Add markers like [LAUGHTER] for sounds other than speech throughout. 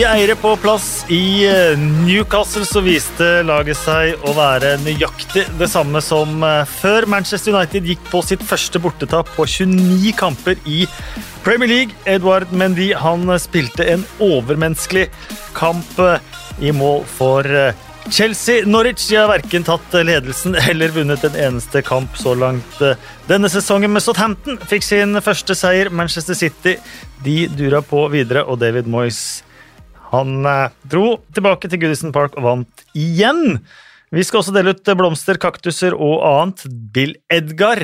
Nye eiere på plass i eh, Newcastle så viste laget seg å være nøyaktig det samme som eh, før Manchester United gikk på sitt første bortetap på 29 kamper i Premier League. Edward Mendy han spilte en overmenneskelig kamp eh, i mål for Chelsea. Norwich de har verken tatt ledelsen [LAUGHS] eller vunnet en eneste kamp så langt denne sesongen. Med Southampton fikk sin første seier. Manchester City de dura på videre, og David Moyes han eh, dro tilbake til Goodison Park og vant igjen. Vi skal også dele ut blomster, kaktuser og annet. Bill Edgar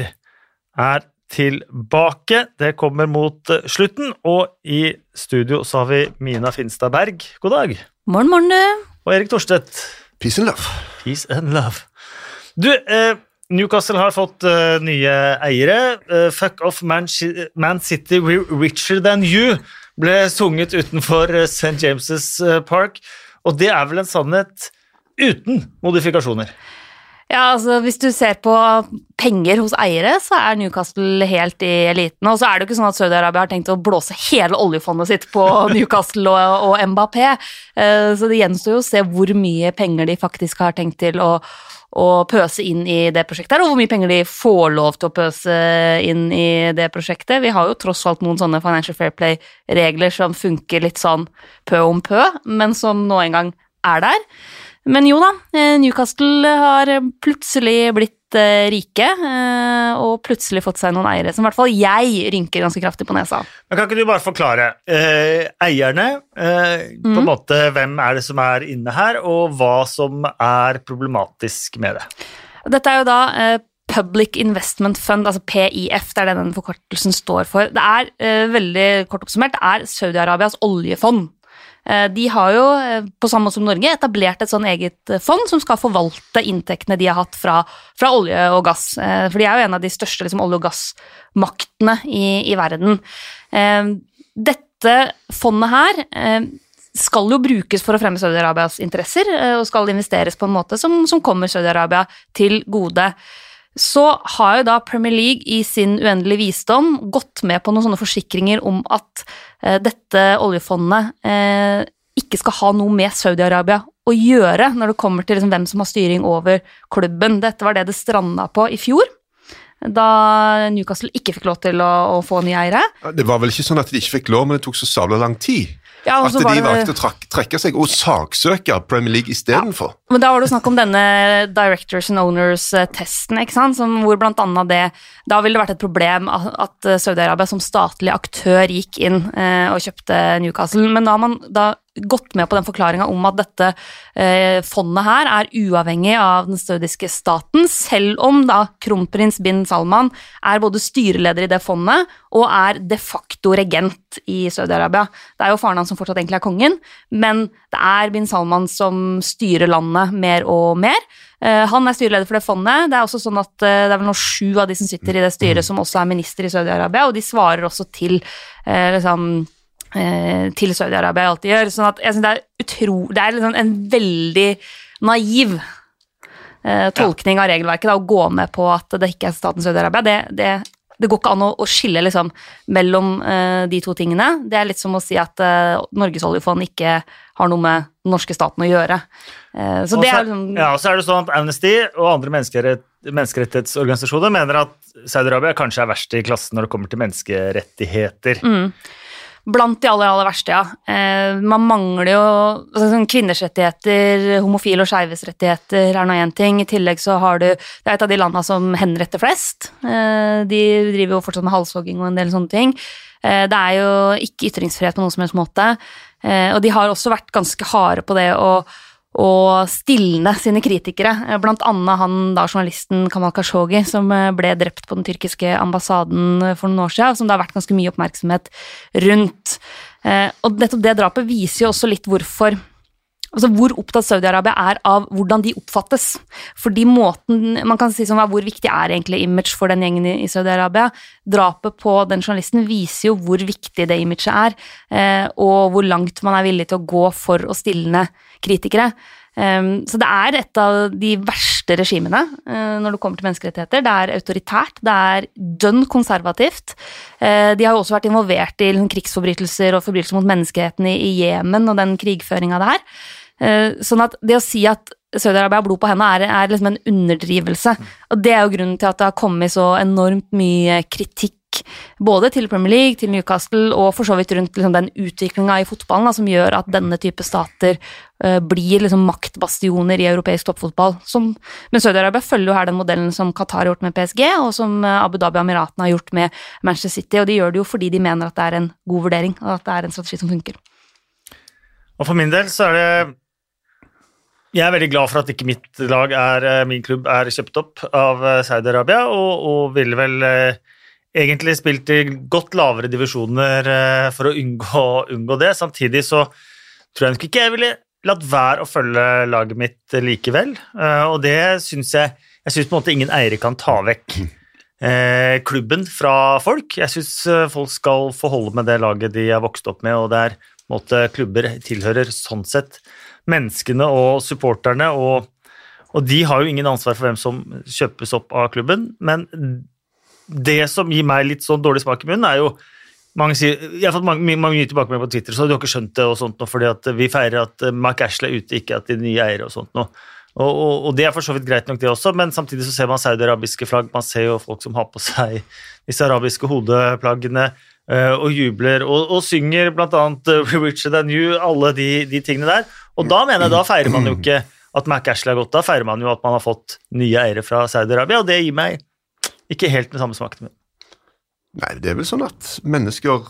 er tilbake. Det kommer mot eh, slutten, og i studio så har vi Mina Finstad Berg. God dag. Morgen, morgen, du. Og Erik Thorstvedt. Peace and love. Peace and love. Du, eh, Newcastle har fått uh, nye eiere. Uh, fuck off Man, Man City, we're richer than you ble sunget utenfor eh, St. James' eh, Park. Og det er vel en sannhet uten modifikasjoner? Ja, altså Hvis du ser på penger hos eiere, så er Newcastle helt i eliten. Og så er det jo ikke sånn at Saudi-Arabia har tenkt å blåse hele oljefondet sitt på [LAUGHS] Newcastle og, og Mbappé. Eh, så det gjenstår jo å se hvor mye penger de faktisk har tenkt til å, å pøse inn i det prosjektet, og hvor mye penger de får lov til å pøse inn i det prosjektet. Vi har jo tross alt noen sånne Financial Fair Play-regler som funker litt sånn pø om pø, men som nå engang er der. Men jo da, eh, Newcastle har plutselig blitt eh, rike, eh, og plutselig fått seg noen eiere som i hvert fall jeg rynker ganske kraftig på nesa. Men Kan ikke du bare forklare eh, eierne? På en mm. måte, Hvem er det som er inne her, og hva som er problematisk med det? Dette er jo da Public Investment Fund, altså PIF, det er det den forkortelsen står for. Det er veldig kort oppsummert, det er Saudi-Arabias oljefond. Eh, de har jo, eh, på samme måte som Norge, etablert et sånn eget eh, fond som skal forvalte inntektene de har hatt fra, fra olje og gass. For de er jo en av de største liksom, olje- og gassmaktene i, i, verden. Dette fondet her skal jo brukes for å fremme Saudi-Arabias interesser, og skal investeres på en måte som, som kommer Saudi-Arabia til gode så har jo da Premier League i sin uendelige visdom gått med på noen sånne forsikringer om at eh, dette oljefondet eh, ikke skal ha noe med Saudi-Arabia å gjøre når det kommer til liksom, hvem som har styring over klubben. Dette var det det stranda på i fjor. Da Newcastle ikke fikk lov til å, å få nye eiere. Det var vel ikke sånn at de ikke fikk lov, men det tok så sabla lang tid? Ja, at de valgte å trekke seg og saksøke Premier League istedenfor. Ja. Men da var det snakk om denne Directors and Owners-testen, ikke sant, som, hvor blant annet det Da ville det vært et problem at Saudi-Arabia som statlig aktør gikk inn eh, og kjøpte Newcastle. Men da har man da gått med på den forklaringa om at dette eh, fondet her er uavhengig av den saudiske staten, selv om da kronprins bin Salman er både styreleder i det fondet og er de facto regent i Saudi-Arabia. Det er jo faren hans som fortsatt egentlig er kongen, men det er bin Salman som styrer landet mer og mer. Eh, han er styreleder for det fondet. Det er også sånn at eh, det er vel nå sju av de som sitter i det styret, som også er minister i Saudi-Arabia, og de svarer også til eh, liksom til Saudi-Arabia alltid gjør. sånn at jeg synes Det er utro, det er liksom en veldig naiv eh, tolkning av regelverket da, å gå med på at det ikke er staten Saudi-Arabia. Det, det, det, går ikke an å, å skille liksom, mellom eh, de to tingene. Det er litt som å si at eh, Norges oljefond ikke har noe med den norske staten å gjøre. Eh, så det er liksom, ja, og så er det sånn at Amnesty og andre menneskerett, menneskerettighetsorganisasjoner mener at Saudi-Arabia kanskje er verst i klassen når det kommer til menneskerettigheter. Mm. Blant de aller, aller verste, ja. Eh, man mangler jo altså, sånn kvinners rettigheter, homofile og skeives rettigheter er nå én ting. I tillegg så har du Det er et av de landene som henretter flest. Eh, de driver jo fortsatt med halshogging og en del sånne ting. Eh, det er jo ikke ytringsfrihet på noen som helst måte. Og de har også vært ganske harde på det å og stilne sine kritikere, eh, blant annet han da journalisten Kamal Khashoggi, som eh, ble drept på den tyrkiske ambassaden eh, for noen år siden, som det har vært ganske mye oppmerksomhet rundt. Og nettopp det drapet viser jo også litt hvorfor Altså hvor opptatt Saudi-Arabia er av hvordan de oppfattes. Fordi måten man kan si som Hvor viktig er egentlig image for den gjengen i Saudi-Arabia? Drapet på den journalisten viser jo hvor viktig det imaget er, eh, og hvor langt man er villig til å gå for å stilne kritikere. Ehm, så det er et av de verste regimene eh, når det kommer til menneskerettigheter. Det er autoritært, det er dønn konservativt. Eh, de har jo også vært involvert i liksom, krigsforbrytelser og forbrytelser mot menneskeheten i Jemen og den krigføringa det er. Eh, sånn at det å si at Saudi-Arabia har blod på hendene, er, er liksom en underdrivelse. Og det er jo grunnen til at det har kommet så enormt mye kritikk både til Premier League, til Newcastle og for så vidt rundt liksom, den utviklinga i fotballen da, som gjør at denne type stater uh, blir liksom, maktbastioner i europeisk toppfotball. Som, men Saudi-Arabia følger jo her den modellen som Qatar har gjort med PSG, og som uh, Abu Dhabi og Emiratene har gjort med Manchester City, og de gjør det jo fordi de mener at det er en god vurdering, og at det er en strategi som funker. Og for min del så er det jeg er veldig glad for at ikke mitt lag, er, eh, min klubb, er kjøpt opp av Saudi-Arabia, og, og ville vel eh, egentlig spilt i godt lavere divisjoner eh, for å unngå, [LAUGHS] unngå, det. Samtidig så tror jeg nok ikke jeg ville latt være å følge laget mitt likevel. Eh, og det syns jeg Jeg syns på en måte ingen eiere kan ta vekk eh, klubben fra folk. Jeg syns folk skal få holde med det laget de har vokst opp med, og der måte, klubber tilhører sånn sett menneskene og supporterne. og og de har jo ingen ansvar for hvem som kjøpes opp av klubben, men det som gir meg litt sånn dårlig smak i munnen, er jo mange sier, Jeg har fått mange, mange nye tilbakemeldinger på Twitter, så du har ikke skjønt det, og sånt, fordi at vi feirer at Mark Ashley er ute, ikke at de nye eiere og sånt noe. Og, og, og, det er for så vidt greit nok, det også, men samtidig så ser man saudi-arabiske flagg. Man ser jo folk som har på seg disse arabiske hodeplaggene uh, og jubler og, og synger bl.a. [LAUGHS] Richard and You, alle de, de, tingene der. Og da mener jeg, da feirer man jo ikke at Mac Ashley har gått, da feirer man jo at man har fått nye eiere fra Saudi-Arabia, og det gir meg ikke helt den samme smaken. Nei, det er vel sånn at mennesker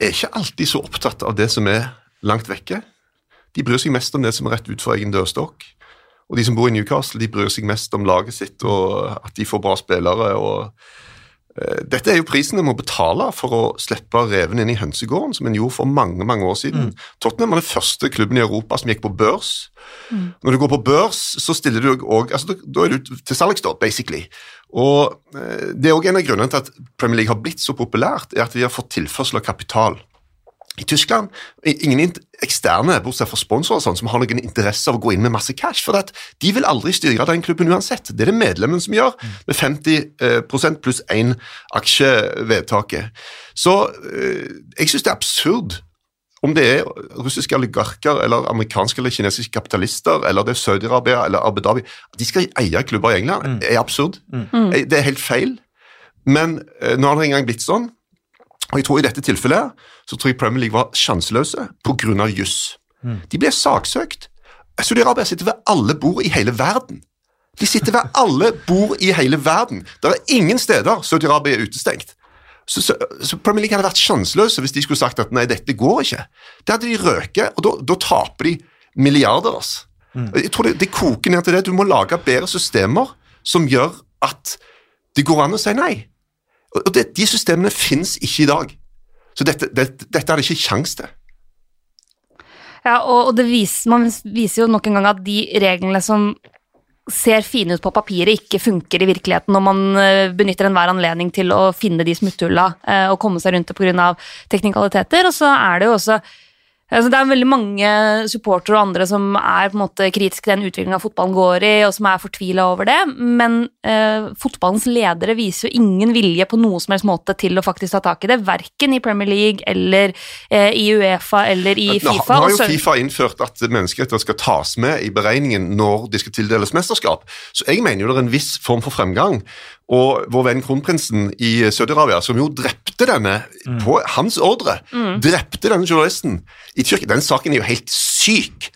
er ikke alltid så opptatt av det som er langt vekke. De bryr seg mest om det som er rett utenfor egen dørstokk. Og de som bor i Newcastle, de bryr seg mest om laget sitt og at de får bra spillere. og dette er jo prisen en må betale for å slippe reven inn i hønsegården, som en gjorde for mange mange år siden. Mm. Tottenham var den første klubben i Europa som gikk på børs. Mm. Når du går på børs, så stiller du òg altså, Da er du til salgs, da, basically. Og eh, Det er òg en av grunnene til at Premier League har blitt så populært, er at vi har fått tilførsel av kapital. I Tyskland ingen eksterne, bortsett fra sponsorer, sånn, som har noen interesse av å gå inn med masse cash. For de vil aldri styre den klubben uansett. Det er det medlemmen som gjør, med 50 eh, pluss én aksjevedtaket. Så eh, jeg synes det er absurd om det er russiske oligarker eller amerikanske eller kinesiske kapitalister eller det er Saudi-Arabia eller Abu Dhabi De skal eie klubber i England. Det er absurd. Mm. Det er helt feil. Men nå har det engang blitt sånn og jeg tror I dette tilfellet så tror jeg Premier League var sjanseløse pga. juss. Mm. De ble saksøkt. Saudi-Arabia sitter ved alle bord i hele verden. De sitter ved alle bord i hele verden. Det er ingen steder Saudi-Arabia er utestengt. Så, så, så, Premier League hadde vært sjanseløse hvis de skulle sagt at nei, dette går ikke. Det hadde de røket, og da, da taper de milliarder. Altså. Mm. Jeg tror det, det koker ned til det. Du må lage bedre systemer som gjør at det går an å si nei. Og det, De systemene finnes ikke i dag. Så dette, dette, dette er det ikke kjangs til. Ja, og, og viser, man viser jo nok en gang at de reglene som ser fine ut på papiret, ikke funker i virkeligheten når man eh, benytter enhver anledning til å finne de smutthulla eh, og komme seg rundt det pga. teknikaliteter. Og så er det jo også Altså, det er veldig mange supportere og andre som er på en måte kritiske til den utviklingen fotballen går i, og som er fortvila over det, men eh, fotballens ledere viser jo ingen vilje på noe som helst måte til å faktisk ta tak i det, verken i Premier League eller eh, i Uefa eller i Fifa. Nå har jo Fifa innført at menneskerettigheter skal tas med i beregningen når de skal tildeles mesterskap, så jeg mener jo det er en viss form for fremgang. Og vår venn kronprinsen i Saudi-Arabia, som jo drepte denne mm. på hans ordre, mm. drepte denne journalisten i Tyrkia. Den saken er jo helt syk.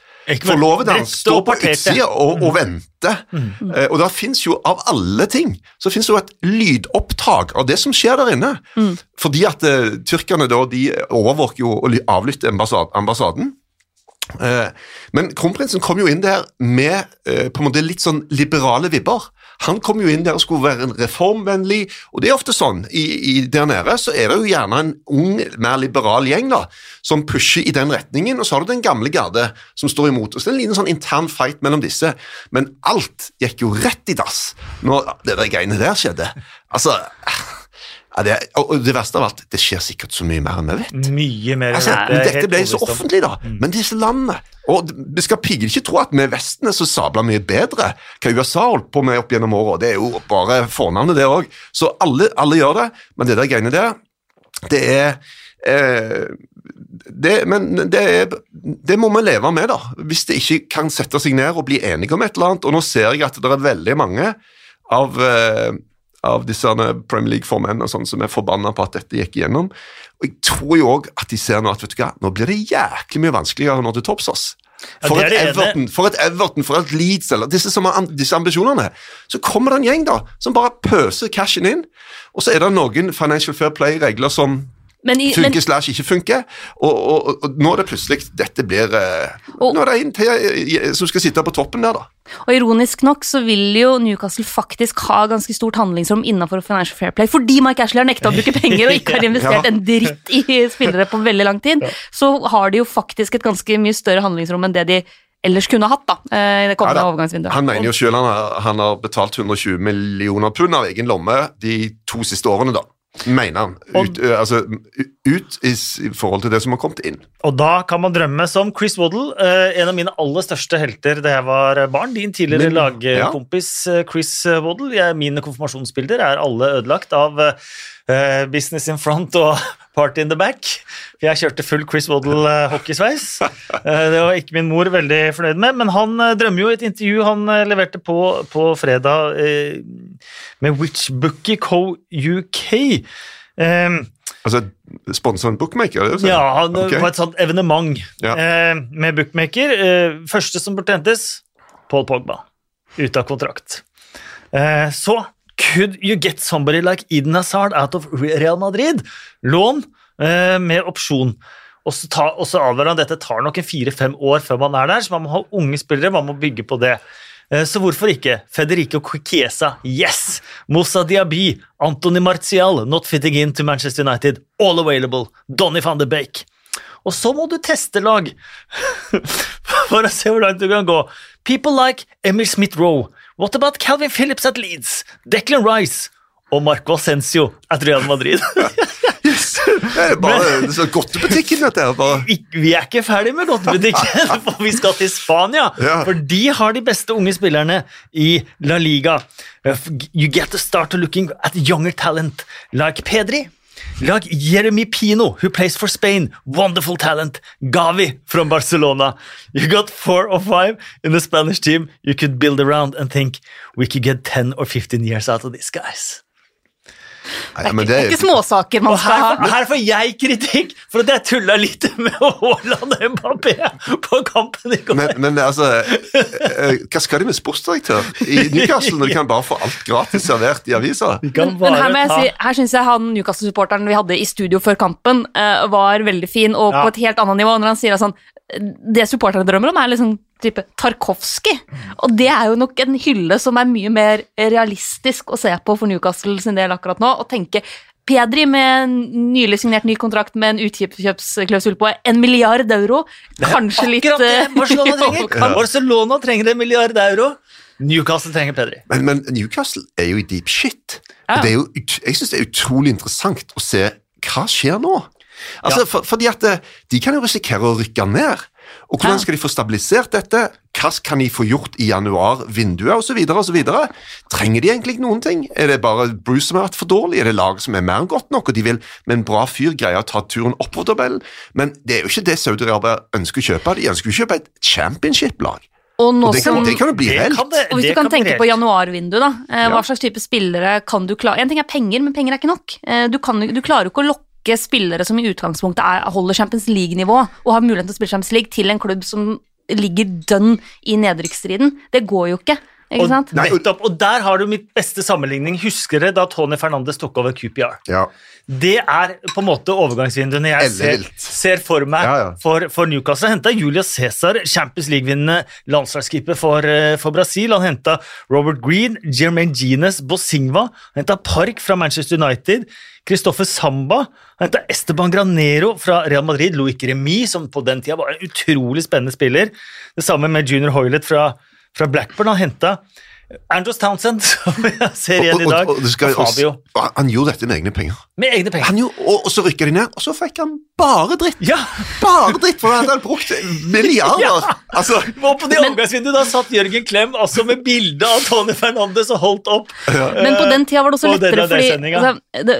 Forlovede hans står på utsida og, og, venter. Mm. Uh, og da fins jo, av alle ting, så fins jo et lydopptak av det som skjer der inne. Mm. Fordi at uh, tyrkerne da, de overvåker jo og avlytter ambassaden. Uh, men kronprinsen kom jo inn der med på en måte litt sånn liberale vibber. Han kom jo inn der og skulle være en reformvennlig, og det er ofte sånn. I, i der nede så er det jo gjerne en ung, mer liberal gjeng da, som pusher i den retningen, og så har du den gamle garde som står imot. og så er det en liten sånn intern fight mellom disse, men alt gikk jo rett i dass når det der greiene der skjedde. Altså Ja, det, og det verste av alt, det skjer sikkert så mye mer enn vi vet. Mye mer. Altså, det er dette ble så offentlig, da. Men disse landene Og vi skal pigge ikke tro at vi i Vesten er så sabla mye bedre hva USA har holdt på med opp gjennom åra. Det er jo bare fornavnet, det òg. Så alle, alle gjør det, men det der greiene der, det er eh, det, men det, er, det må vi leve med, da. Hvis det ikke kan sette seg ned og bli enige om et eller annet. Og nå ser jeg at det er veldig mange av, eh, av disse Premier League-formennene sånn, som er forbanna på at dette gikk igjennom. Og jeg tror jo òg at de ser nå at vet du hva, nå blir det jæklig mye vanskeligere nå til topps. Ja, For, det er et. Everton, for et Everton, for et Leeds, eller disse, som har disse ambisjonene. Så kommer det en gjeng da, som bare pøser cashen inn, og så er det noen Financial Fair Play-regler som Men, i, men funker slash ikke funker, og, og, og, og nå er det plutselig Dette blir eh, Og- Nå er det en til eh, som skal sitte på toppen der, da. Og ironisk nok så vil jo Newcastle faktisk ha ganske stort handlingsrom innenfor Financial Fair Play, fordi Mike Ashley har nekta å bruke penger og ikke har [LAUGHS] investert Ja. en dritt i spillere på veldig lang tid, så har de jo faktisk et ganske mye større handlingsrom enn det de ellers kunne hatt da, eh, i det kommende Ja overgangsvinduet. Han mener jo selv han har, han har betalt 120 millioner pund av egen lomme de to siste årene, da. Mener han. Ut, og, altså, ut i, forhold til det som har kommet inn. Og da kan man drømme som Chris Waddle, en av mine aller største helter da jeg var barn. Din tidligere min, lagkompis ja. Chris Waddle. Mine konfirmasjonsbilder er alle ødelagt av eh, business in front og [LAUGHS] party in the back. Jeg kjørte full Chris Waddle-hockeysveis. det var ikke min mor veldig fornøyd med, men han eh, drømmer jo i et intervju han eh, leverte på, på fredag Med Witchbookie Co. UK. Eh, Altså, Sponsa en bookmaker? er det ja, det okay. var et sånt evenement Ja. eh, med bookmaker. Eh, første som burde hentes, Paul Pogba. Ute av kontrakt. Eh, så could you get somebody like Eden Hazard out of Real Madrid? Lån eh, med opsjon. Og så, ta, og så advarer han dette tar nok en fire-fem år før man er der, så man må ha unge spillere, man må bygge på det. Eh, Så hvorfor ikke? Federico Chiesa, yes! Moussa Diaby, Anthony Martial, not fitting in to Manchester United, all available. Donny van de Beek. Og så må du teste lag [LAUGHS] for å se hvor langt du kan gå. People like Emil Smith-Rowe. What about Calvin Phillips at Leeds? Declan Rice og Marco Ascencio at Real Madrid. [LAUGHS] Det er bare det så godtebutikken, dette her. Bare. Vi er ikke ferdig med godtebutikken, [LAUGHS] [LAUGHS] for vi skal til Spania. Ja. For de har de beste unge spillerne i La Liga. You get to start looking at younger talent like Pedri. Like Jeremy Pino, who plays for Spain. Wonderful talent. Gavi from Barcelona. You got four or five in the Spanish team you could build around and think we could get 10 or 15 years out of these guys. Nei, men Det er ikke småsaker man skal her, ha. her får jeg kritikk for at jeg tulla litt med Haaland Mbappé på kampen i går. Men, men altså, eh, hva skal de med sportsdirektør i Newcastle når de kan bare få alt gratis servert i avisa? Men, Men her, si, her syns jeg han Newcastle-supporteren vi hadde i studio før kampen, eh, var veldig fin, og Ja. på et helt annet nivå. Når han sier sånn Det supporterne drømmer om, er liksom type Tarkovskij. Og det er jo nok en hylle som er mye mer realistisk å se på for Newcastle sin del akkurat nå. Å tenke Pedri med en nylig signert ny kontrakt med en utkjøpsklausul på en milliard euro. Kanskje litt Akkurat det eh, [LAUGHS] Barcelona trenger. ja. Barcelona trenger en milliard euro. Newcastle trenger Pedri. Men, men Newcastle er jo i deep shit. Ja. Og Det er jo, jeg syns det er utrolig interessant å se hva skjer nå. Altså, Ja. for, fordi at eh, De kan jo risikere å rykke ned. Og Hvordan skal de få stabilisert dette? Hva kan de få gjort i januar, vinduet osv.? osv.? Trenger de egentlig ikke noen ting? Er det bare Bruce som har vært for dårlig? Er det laget som er mer enn godt nok, og de vil med en bra fyr greie å ta turen oppover tabellen? Men det er jo ikke det Saudi-Arabia ønsker å kjøpe. De ønsker å kjøpe et championship-lag. Og nå Og det kan, som det kan jo bli helt. Og hvis du kan, kan tenke på januarvinduet, da. Eh, hva slags type spillere kan du klare En ting er penger, men penger er ikke nok. Eh, du, kan, du klarer jo ikke å lokke spillere som i utgangspunktet er, holder Champions League-nivå, og har muligheten til å spille Champions League, til en klubb som ligger dønn i nedrykksstriden. Det går jo ikke. Ikke sant? Og, nettopp, og der har du mitt beste sammenligning. Husker dere da Tony Fernandes tok over QPR? Ja. Det er på en måte overgangsvinduene jeg ser, ser for meg Ja, ja. For, for Newcastle. Han henta Julius Cæsar, Champions League-vinnende landslagskeeper for, eh, for Brasil. Han henta Robert Green, Jermaine Genes, Bosingva. Han henta Park fra Manchester United. Christopher Samba. Han henta Esteban Granero fra Real Madrid. Loic Remy, som på den tida var en utrolig spennende spiller. Det samme med Junior Hoylet fra, fra Blackburn. Han henta Andros Townsend, [LAUGHS] som jeg ser igjen i dag, og, det skal, Fabio. og han gjorde dette med egne penger. Med egne penger. Han gjorde, og, og så rykka de ned, og så fikk han bare dritt. Ja! Bare dritt, for han hadde brukt milliarder. Ja. Altså, Og på det omgangsvinduet da satt Jørgen Klem altså med bilde av Tony Fernandes og holdt opp. Men på den tida var det også lettere, fordi altså, det,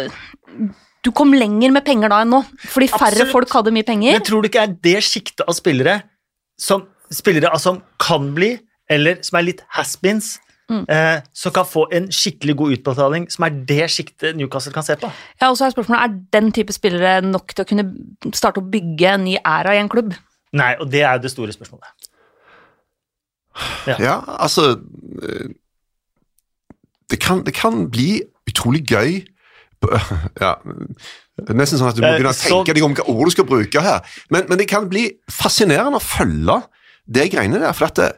du kom lenger med penger da enn nå. Fordi færre Absolutt. folk hadde mye penger. Men tror du ikke er det sjiktet av spillere som spillere altså, som kan bli, eller som er litt has-beens, Mm. eh, som kan få en skikkelig god utbetaling, som er det sjiktet Newcastle kan se på? Ja, og så er spørsmålet, Er den type spillere nok til å kunne starte å bygge en ny æra i en klubb? Nei, og det er jo det store spørsmålet. ja, altså eh, det kan, det kan bli utrolig gøy [LAUGHS] ja, det er Nesten sånn at du må Eh, begynne å tenke deg om hva ord du skal bruke her. Men, men det kan bli fascinerende å følge det greiene der, for at det,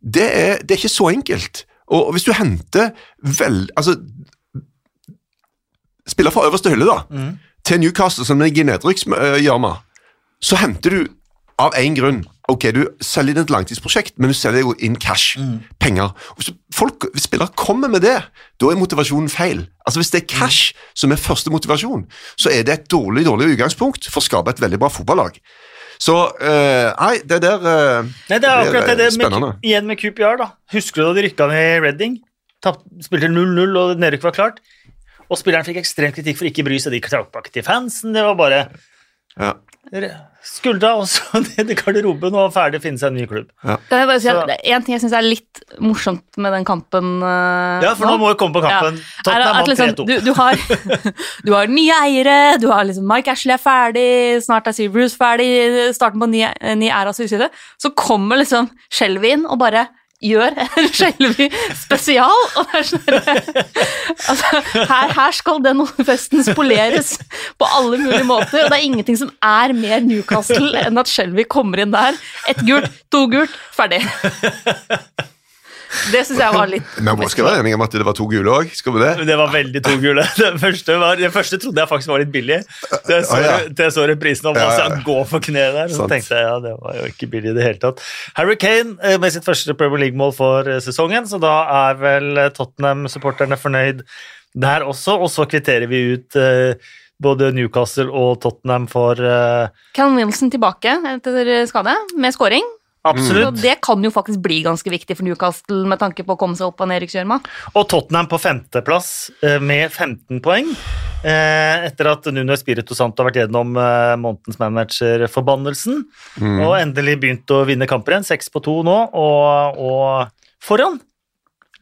det, er, det er ikke så enkelt. Og hvis du henter vel Altså Spiller fra øverste hylle, da, Mm. til Newcastle, som ligger i nedrykksgjørma, så henter du av én grunn Ok, du selger inn et langtidsprosjekt, men du selger jo inn cash, penger. Hvis, folk, hvis spillere kommer med det, da er motivasjonen feil. Altså Hvis det er cash som er første motivasjon, så er det et dårlig dårlig utgangspunkt for å skape et veldig bra fotballag. Så uh, Nei, det der uh, Nei, det er akkurat det, det med, spennende. igjen med QPR, da. Husker du da de rykka ned Redding? Reading? Tapp- Spilte 0-0, og nedrykk var klart. Og spilleren fikk ekstrem kritikk for ikke å bry seg. De trakk til fansen. Det var bare ja. Skuldra og så [LAUGHS] ned i garderoben og ferdig finne seg en ny klubb. Kan jeg bare si at Så- En ting jeg syns er litt morsomt med den kampen uh, Ja, for nå må vi komme på kampen. Ja. Er Tottenham at vant liksom, 3-2. du, du, har, [LAUGHS] [LAUGHS] du har nye eiere, du har liksom Mike Ashley er ferdig, snart er Steve Bruce ferdig, starten på ny, ny æra suicide. Så kommer liksom Shelby inn og bare gjør en [LAUGHS] Skjelvi spesial. Og det er sånn altså, her, her skal den festen spoleres på alle mulige måter, og det er ingenting som er mer Newcastle enn at Skjelvi kommer inn der. Ett gult, to gult, ferdig. [LAUGHS] [LAUGHS] Det syns jeg var litt Men vi skal være enig om at det var to gule òg? Skal vi det? Det var veldig to gule. [LAUGHS] Det første, var, det første trodde jeg faktisk var litt billig. til så, Ah, ja. det så reprisen om Ja, gå for kneet der. Så Sant. tenkte jeg ja, det var jo ikke billig i det hele tatt. Harry Kane eh, med sitt første Premier League-mål for eh, sesongen, så da er vel eh, Tottenham-supporterne fornøyd der også. Og så kvitterer vi ut både Newcastle og Tottenham for uh, Callum Wilson tilbake etter skade, med scoring. Så det kan jo faktisk bli ganske viktig for Newcastle med tanke på å komme seg opp av nedrykksgjørma. Og Tottenham på femteplass eh, med 15 poeng. eh, Etter at Nuno Espirito Santo har vært gjennom eh, månedens manager-forbannelsen. Og endelig begynt å vinne kamper igjen. Seks på to nå, og, og foran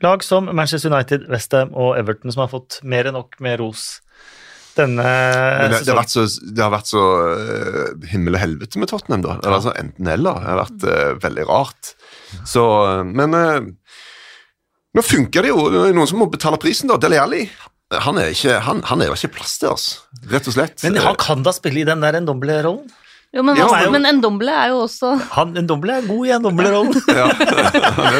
lag som Manchester United, Westham og Everton, som har fått mer enn nok med ros denne det, det, har vært så, det har vært så eh, himmel og helvete med Tottenham, da. Eller altså enten-eller. Det har vært uh, veldig rart. Så, eh, men uh, nå funker det jo. Det er noen som må betale prisen, da. Dele Alli. Han er ikke, han, han er jo ikke plass til oss, rett og slett. Men han kan da spille i den der Ndomble-rollen? Jo, men, Ja, jo, men- men Ndomble er jo også Han Ndomble er god i Ndomble-rollen. [LAUGHS] Ja, han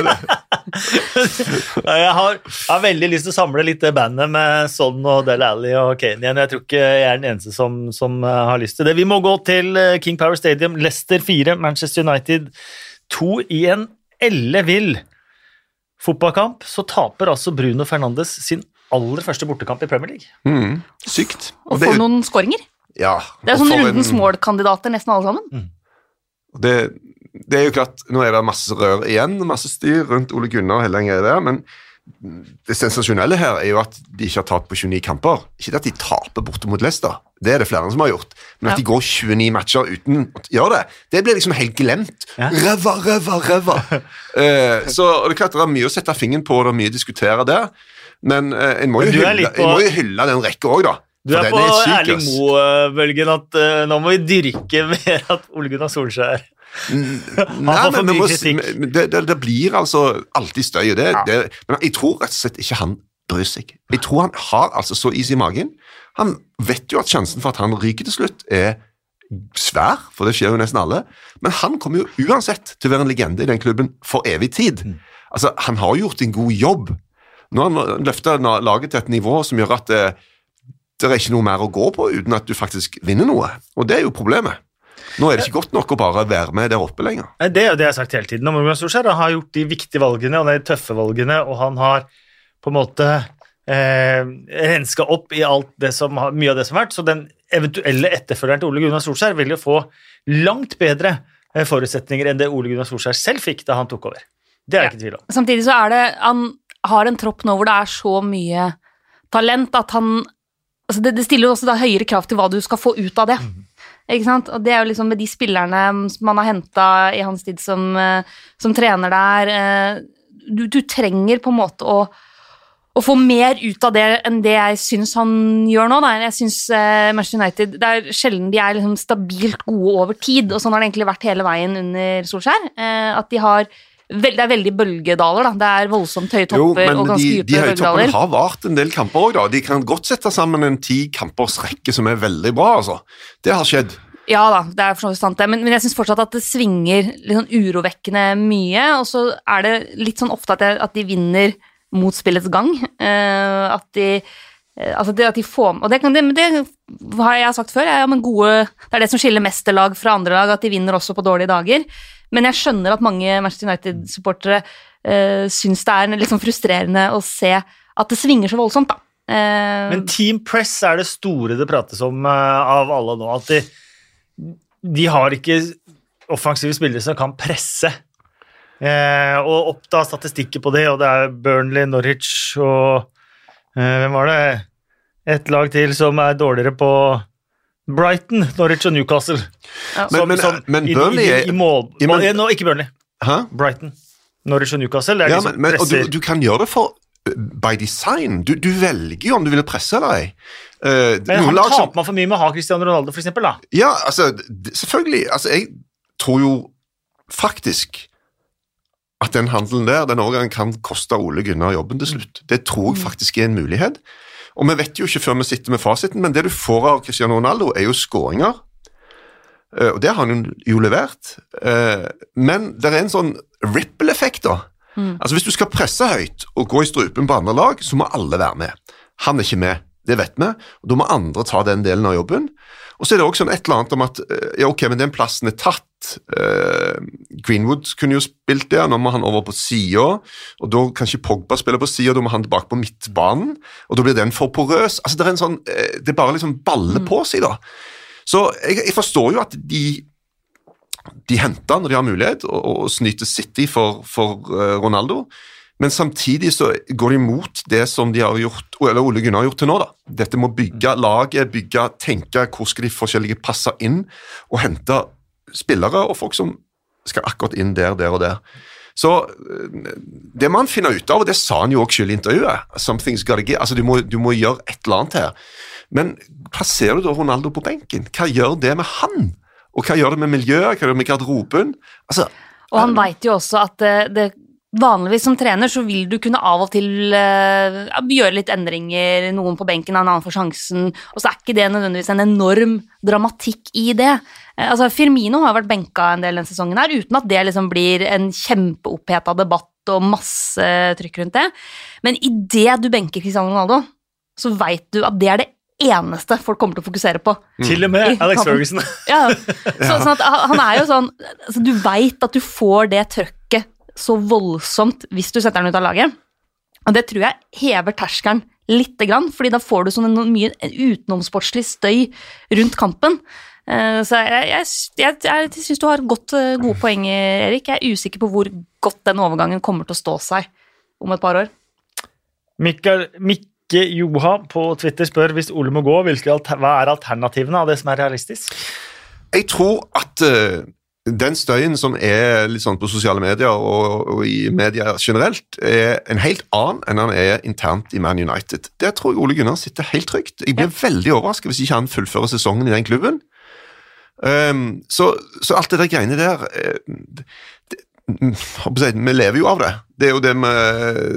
jeg, har, jeg har veldig lyst til å samle litt det bandet med Son og Del Alley og Kane igjen. Jeg tror ikke jeg er den eneste som, som eh, har lyst til det. Vi må gå til eh, King Power Stadium. Leicester 4, Manchester United 2 i en ellevill fotballkamp. Så taper altså Bruno Fernandes sin aller første bortekamp i Premier League. Mm, sykt. Og, Og det, få jo- noen skåringer. Ja, Det er sånn rundens en- rundens målkandidater, nesten alle sammen. Det, det er jo klart, Nå er det masse rør igjen, masse styr rundt Ole Gunnar og hele den greia der, men det sensasjonelle her er jo at de ikke har tapt på 29 kamper. Ikke at de taper borte mot Leicester, det er det flere som har gjort, men at Ja. de går 29 matcher uten å gjøre det, det blir liksom helt glemt. Ja. Ræva, ræva, ræva. [LAUGHS] Eh, så det er klart det er mye å sette fingeren på, og det er mye å diskutere der, men eh, en må jo hylle, på- må hylle den rekka òg, da. Du er, er på syk, Erling. Moe-bølgen at uh, nå må vi dyrke [LAUGHS] mer at Ole Gunnar Solskjær Nei, men, må, det, det, det blir altså alltid støy. Det, Ja. men jeg tror rett og slett ikke han bryr seg. Jeg tror han har altså så is i magen. Han vet jo at sjansen for at han ryker til slutt, er svær, for det skjer jo nesten alle. Men han kommer jo uansett til å være en legende i den klubben for evig tid. Mm. Altså, Han har gjort en god jobb. Nå har han løfta laget til et nivå som gjør at det, det er ikke noe mer å gå på uten at du faktisk vinner noe. Og det er jo problemet. Nå er det ikke godt nok å bare være med der oppe lenger. Det er jo det jeg har sagt hele tiden. Gunnar Solskjær har gjort de viktige valgene og de tøffe valgene, og han har på en måte eh, renska opp i alt det som mye av det som har vært. Så den eventuelle etterfølgeren til Ole Gunnar Solskjær vil jo få langt bedre eh, forutsetninger enn det Ole Gunnar Solskjær selv fikk da han tok over. Det er jeg ikke i tvil om. Samtidig så er det Han har en tropp nå hvor det er så mye talent at han altså det, det stiller jo også da høyere krav til hva du skal få ut av det. Ikke sant? Og det er jo liksom med de spillerne som man har henta i hans tid som, eh, som trener der eh, du, du trenger på en måte å å få mer ut av det enn det jeg syns han gjør nå. Da. Jeg synes eh, Manchester United Det er sjelden de er liksom stabilt gode over tid, og sånn har det egentlig vært hele veien under Solskjær. At de har Det er veldig bølgedaler, da. Det er voldsomt høye Jo, topper men og ganske de, dype de høytoppene bølgedaler. har vart en del kamper òg, da. De kan godt sette sammen en ti kampers rekke som er veldig bra, altså. Det har skjedd. Ja da, det er for sant det, men, men jeg syns fortsatt at det svinger litt sånn urovekkende mye, og så er det litt sånn ofte at, jeg, at de vinner mot spillets gang. Uh, at de Altså det at de får Og det, kan, det, det har jeg sagt før, ja, gode, det er det som skiller mesterlag fra andre lag, at de vinner også på dårlige dager. Men jeg skjønner at mange Manchester United-supportere uh, syns det er sånn frustrerende å se at det svinger så voldsomt, da. Uh, Men Team Press er det store det prates om uh, av alle nå. At de, de har ikke offensive spillere som kan presse. Uh, og oppda statistikker på det, og det er Burnley, Norwich og eh, Hvem var det? Et lag til som er dårligere på Brighton, Norwich og Newcastle. Ja. Men- men- men Burnley i, i, er- i mål, Ja, men- mål- Nå, Ikke Burnley. Hæ? Brighton. Norwich og Newcastle. Det er Ja, de som men, men, og du, du kan gjøre det for by design. Du, du velger jo om du vil presse eller ei. Uh, Men han taper som- man for mye med å ha Cristiano Ronaldo, for eksempel, da. Ja, altså, selvfølgelig. Altså, jeg tror jo faktisk at den handelen der den overgangen kan koste Ole Gunnar jobben til slutt. Det tror jeg faktisk er en mulighet. Og vi vet jo ikke før vi sitter med fasiten, men det du får av Cristiano Ronaldo, er jo skåringer. Eh, Og det har han jo- levert. Eh, Men det er en sånn ripple-effekt, da. Altså Hvis du skal presse høyt og gå i strupen på andre lag, så må alle være med. Han er ikke med, det vet vi, og da må andre ta den delen av jobben. Og så er det også sånn et eller annet om at eh, ja, ok, men den plassen er tatt. Eh, Greenwood kunne jo spilt der, nå må han over på sida, og da kan ikke Pogba spille på sida, da må han tilbake på midtbanen, og da blir den for porøs. Altså, Det er en sånn, det er bare liksom baller på seg, da. Så jeg, jeg forstår jo at de de henter når de har mulighet, og, og snyter City for, for eh, Ronaldo. Men samtidig så går de imot det som de har gjort, eller Ole Gunnar har gjort til nå. da. Dette med å bygge laget, bygge, tenke hvor skal de forskjellige passe inn, og hente spillere og folk som skal akkurat inn der, der og der. Så eh, det må han finne ut av, og det sa han jo også selv i intervjuet. Something's gotta give. Altså, du må, du må gjøre et eller annet her. Men plasserer du da Ronaldo på benken? Hva gjør det med han? Og hva gjør det med miljøet? Hva gjør det med garderoben? Altså, Og han veit jo også at det, det Vanligvis som trener så vil du kunne av og til uh, gjøre litt endringer, noen på benken, en annen får sjansen, og så er ikke det nødvendigvis en enorm dramatikk i det. Uh, altså Firmino har vært benka en del denne sesongen her, uten at det liksom blir en kjempeoppheta debatt og masse trykk rundt det. Men idet du benker Cristiano Ronaldo, så veit du at det er det eneste folk kommer til å fokusere på. Til og med Alex. Ferguson. Ja, [LAUGHS] så, sånn at han han er jo sånn altså, Du veit at du får det trøkket så voldsomt hvis du setter den ut av laget. Og det tror jeg hever terskelen lite grann, fordi da får du sånn en mye utenomsportslig støy rundt kampen. Eh, Så jeg, jeg, jeg, jeg syns du har godt, eh, gode poeng, Erik. Jeg er usikker på hvor godt den overgangen kommer til å stå seg om et par år. Mikael, Mikke Joha på Twitter spør hvis Ole må gå, hvilke hva er alternativene av det som er realistisk? jeg tror at eh, den støyen som er litt sånn på sosiale medier og, og i media generelt, er en helt annen enn han er internt i Man United. Der tror jeg Ole Gunnar sitter helt trygt. Jeg blir veldig overrasket hvis ikke han fullfører sesongen i den klubben. Um, så, så alt det der greiene der eh, det, Vi lever jo av det. Det er jo det vi,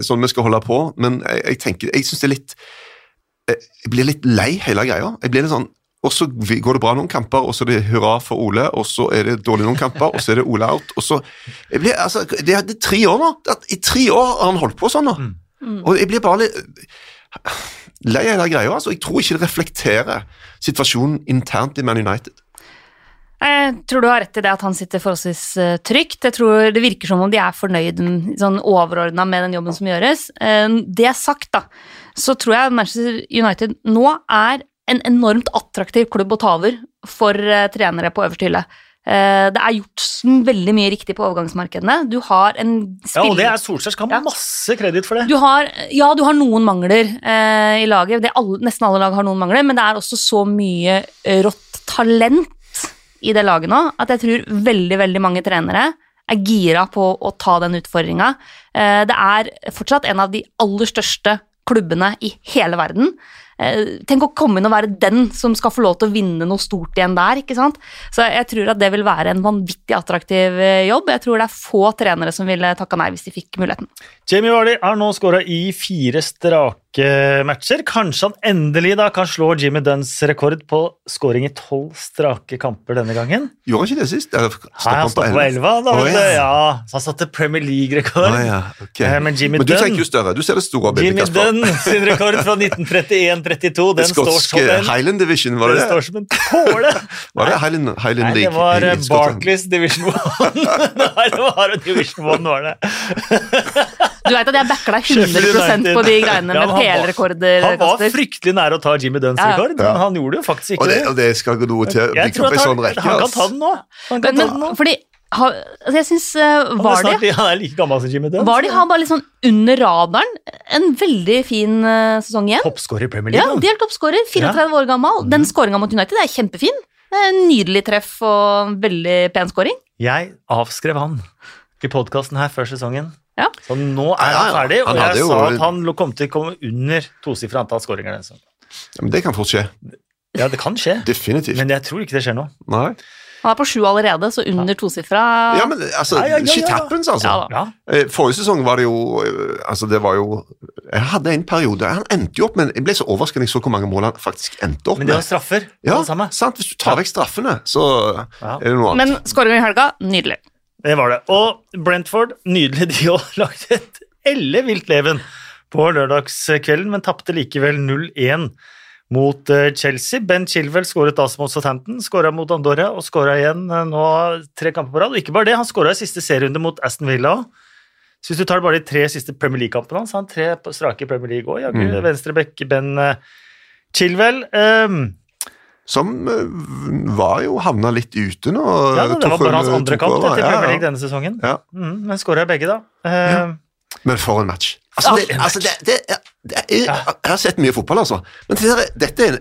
sånn vi skal holde på. Men jeg, jeg tenker, jeg syns det er litt Jeg blir litt lei hele greia. Jeg blir litt sånn og så går det bra noen kamper, og så er det hurra for Ole, og så er det dårlig noen kamper, og så er det Ole out, og så jeg blir, altså, det, er, det er tre år nå. Det er- I tre år har han holdt på sånn nå. Og jeg blir bare litt lei av den greia. Altså. Jeg tror ikke det reflekterer situasjonen internt i Man United. Jeg tror du har rett i det at han sitter forholdsvis eh, trygt. Jeg tror Det virker som om de er fornøyd mm, sånn overordna med den jobben som gjøres. Eh, Det sagt, da, så tror jeg Manchester United nå er en enormt attraktiv klubb å ta over for eh, trenere på øverste hylle. Eh, Det er gjort veldig mye riktig på overgangsmarkedene. Du har en Ja, og det er Solskjær skal ha Ja. masse kreditt for det. Du har, ja, du har noen mangler eh, i laget. Det alle, nesten alle lag har noen mangler, men det er også så mye eh, rått talent i det laget nå at jeg tror veldig, veldig mange trenere er gira på å ta den utfordringa. Eh, det er fortsatt en av de aller største klubbene i hele verden. Eh, tenk å komme inn og være den som skal få lov til å vinne noe stort igjen der. ikke sant? Så jeg tror at det vil være en vanvittig attraktiv eh, jobb. Jeg tror det er få trenere som ville takka nei hvis de fikk muligheten. Jamie Vardy har nå skåra i fire strake matcher. Kanskje han endelig da kan slå Jimmy Dunns rekord på skåring i tolv strake kamper denne gangen? Gjorde han ikke det sist? Eller Nei, stoppet han stoppa på elleve. du. ja. Ja, så han satte Premier League-rekord. Oh, ja, ok. Eh, men Jimmy Men du Dunn- tenker jo større. Du ser det store bildet. Jimmy Kasper. Dunn sin rekord fra 1931-32, den står som en, Highland Division, var det det står som en påle. [LAUGHS] Var det Highland, Highland Nei, det var eh? Barclays Division 1. [LAUGHS] Nei, det var Division 1, var det. [LAUGHS] Du vet at jeg backer deg 100 United. på de greiene med var- PL-rekorder. Han var fryktelig nær å ta Jimmy Dunns Ja, ja. rekord, Ja. men han gjorde det jo faktisk ikke Og det. og det skal gå noe til. Jeg bli tror at han, sånn rekke. han kan ta den nå. Han kan Men, ta den nå. fordi ha, altså Jeg synes, uh, Han er, Vardy snart, han er like gammel som Jimmy Dunn. Vardy har bare litt sånn under radaren en veldig fin uh, sesong igjen. Toppskårer i Premier Ja, League. Ja, Delt toppskårer, 34 år gammel. Den skåringa mot United er kjempefin. En Nydelig treff og veldig pen skåring. Jeg avskrev han i podkasten her før sesongen. Ja. Så nå er han ferdig, og han jeg jo- sa at han kom til å komme under tosifra antall skåringer. Ja, men det kan fort skje. Ja, det kan skje, Definitivt. men jeg tror ikke det skjer nå. Nei. Han er på sju allerede, så under tosifra. Ja, men altså, Ja, ja, ja, shit happens, altså. Ja. Ja, Eh, Forrige sesong var det jo eh, Altså, det var jo Jeg hadde en periode Han endte jo opp med Jeg ble så overrasket da jeg så hvor mange mål han faktisk endte opp Men det var straffer, Ja, alle sammen. sant. Hvis du tar vekk straffene, så Ja. er det noe annet. Men skåringen i helga, nydelig. Det var det. Og Brentford, nydelig, de òg [LAUGHS] lagde et ellevilt leven på lørdagskvelden, men tapte likevel 0-1 mot eh, Chelsea. Ben Chilwell skåret da mot Southampton, skåra mot Andorra og skåra igjen eh, nå tre kamper på rad. Og ikke bare det, han skåra i siste serierunde mot Aston Villa òg. Så hvis du tar bare de tre siste Premier League-kampene hans, han tre på strake i Premier League òg. Jaggu Mm. venstrebekk Ben eh, Chilwell. ehm, Som eh, var jo havna litt ute nå. ja, det var bare hans andre kamp etter Ja, Premier ja. League denne sesongen. Ja. Mm, men skåra begge, da. Eh, Men for en match. Altså, det, altså det, det, det er, jeg har sett mye fotball, altså. Men dette er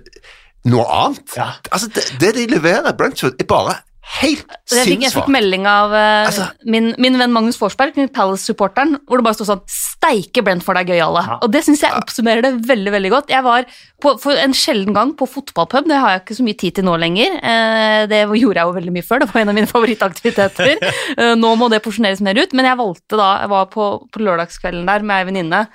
noe annet. Ja. Altså, det, det de leverer, Brentford, er bare helt Jeg fikk, jeg fikk melding av uh, Altså- min, min venn Magnus Forsberg, Palace-supporteren, hvor det bare sto sånn 'Steike Brentford er gøyale'. Ja. Og det syns jeg oppsummerer det veldig veldig godt. Jeg var på, for en sjelden gang på fotballpub, det har jeg ikke så mye tid til nå lenger. Uh, det gjorde jeg jo veldig mye før, det var en av mine [LAUGHS] favorittaktiviteter. uh, nå må det porsjoneres mer ut, men jeg valgte da, jeg var på, på lørdagskvelden der med ei venninne,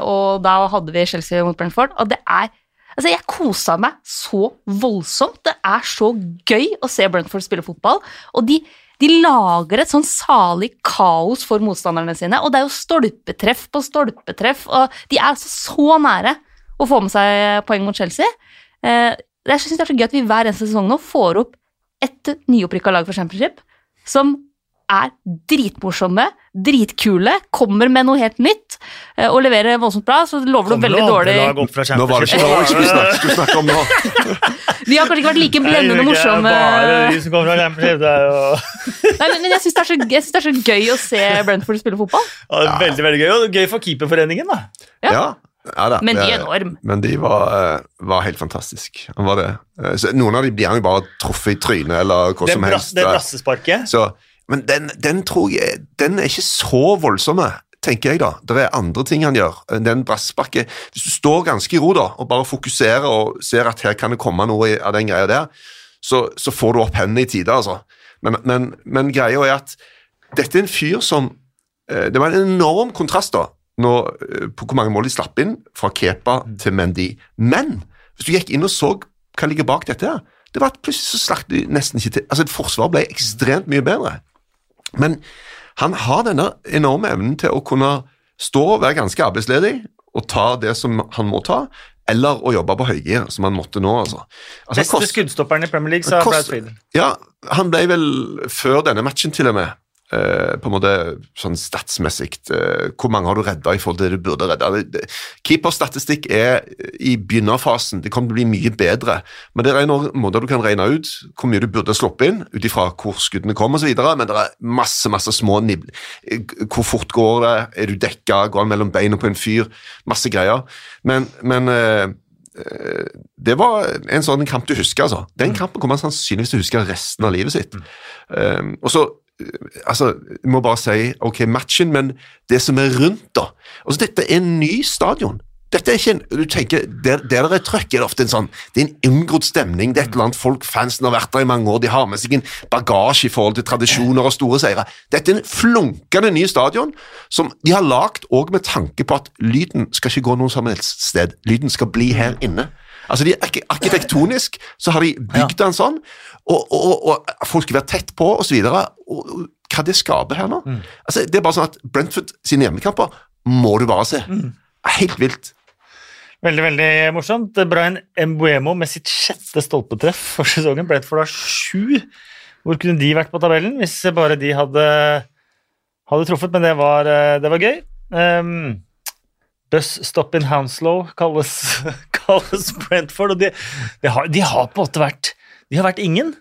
og da hadde vi Chelsea mot Brentford, og det er Altså, Jeg kosa meg så voldsomt. Det er så gøy å se Brentford spille fotball. Og de, de lager et sånn salig kaos for motstanderne sine. Og det er jo stolpetreff på stolpetreff, og de er altså så nære å få med seg poeng mot Chelsea. Eh, jeg synes det er så gøy at vi hver eneste sesong nå får opp et nyopprykka lag for Championship som er dritmorsomme, dritkule, kommer med noe helt nytt eh, og leverer voldsomt bra, så lover det veldig dårlig. Nå var det ikke Championship. [LAUGHS] Vi skulle snakke om nå. De har kanskje ikke vært like blendende morsomme. Bare de som kommer fra Championship. Det jo [LAUGHS] Nei, men, jeg syns det, det er så gøy å se Brentford spille fotball. ja, det er veldig veldig gøy. Og gøy for keeperforeningen, da. Ja. Ja. Ja, da, Men de er enorm. Men de var, eh, var helt fantastiske. Han var det. Eh, Så noen av dem blir han jo bare truffet i trynet eller hva Det, som helst. det brassesparket. Så, men den, den tror jeg Den er ikke så voldsomme, tenker jeg, da. Det er andre ting han gjør. Den brassbakke Hvis du står ganske i ro da, og bare fokuserer og ser at her kan det komme noe av den greia der, så, så får du opp hendene i tide, altså. Men, men, men greia er at dette er en fyr som eh, Det var en enorm kontrast da, når, eh, på hvor mange mål de slapp inn fra Kepa til Mendy. Men hvis du gikk inn og så hva ligger bak dette, her, det var at plutselig så slakk de nesten ikke til. Altså, Forsvaret ble ekstremt mye bedre. Men han har denne enorme evnen til å kunne stå og være ganske arbeidsledig og ta det som han må ta, eller å jobbe på høygir, som han måtte nå. altså. altså Beste skuddstopperen i Premier League, sa Brad Friedel. Ja, han ble vel før denne matchen til og med eh, på en måte sånn statsmessig eh, Hvor mange har du redda i forhold til det du burde redda? Det- det- Keeperstatistikk er i begynnerfasen. Det kommer til å bli mye bedre. Men det er noen måter du kan regne ut hvor mye du burde sluppet inn, ut ifra hvor skuddene kom osv. Men det er masse masse små nibler. Hvor fort går det? Er du dekka? Går han mellom beina på en fyr? Masse greier. Men, men eh, eh, det var en sånn kamp du husker, altså. Den kampen kommer han sannsynligvis til å huske resten av livet sitt. Um, og så eh, altså, jeg må bare si ok, matchen, men det som er rundt, da. Altså, dette er en ny stadion. Dette er ikke en, du tenker, Der, der det er trøkk, er det ofte en sånn Det er en inngrodd stemning. Det er et eller annet folk, fansen har vært der i mange år. De har med seg en bagasje i forhold til tradisjoner og store seire. Dette er en flunkende ny stadion som de har lagd òg med tanke på at lyden skal ikke gå noe som helst sted. Lyden skal bli her inne. Altså, de, ark- Arkitektonisk så har de bygd den sånn, og, og, og, og folk skal være tett på osv. Hva det skaper her nå altså, Det er bare sånn at Brentford sine hjemmekamper må du bare se. Helt vilt. Veldig veldig morsomt. Brian Embuemo med sitt sjette stolpetreff for sesongen. Brentford har sju. Hvor kunne de vært på tabellen hvis bare de hadde, hadde truffet? Men det var, eh, det var gøy. Um, Bus Stop in Hounslow kalles, [LAUGHS] kalles Brentford, og de, de, har, de har på en måte vært De har vært ingen.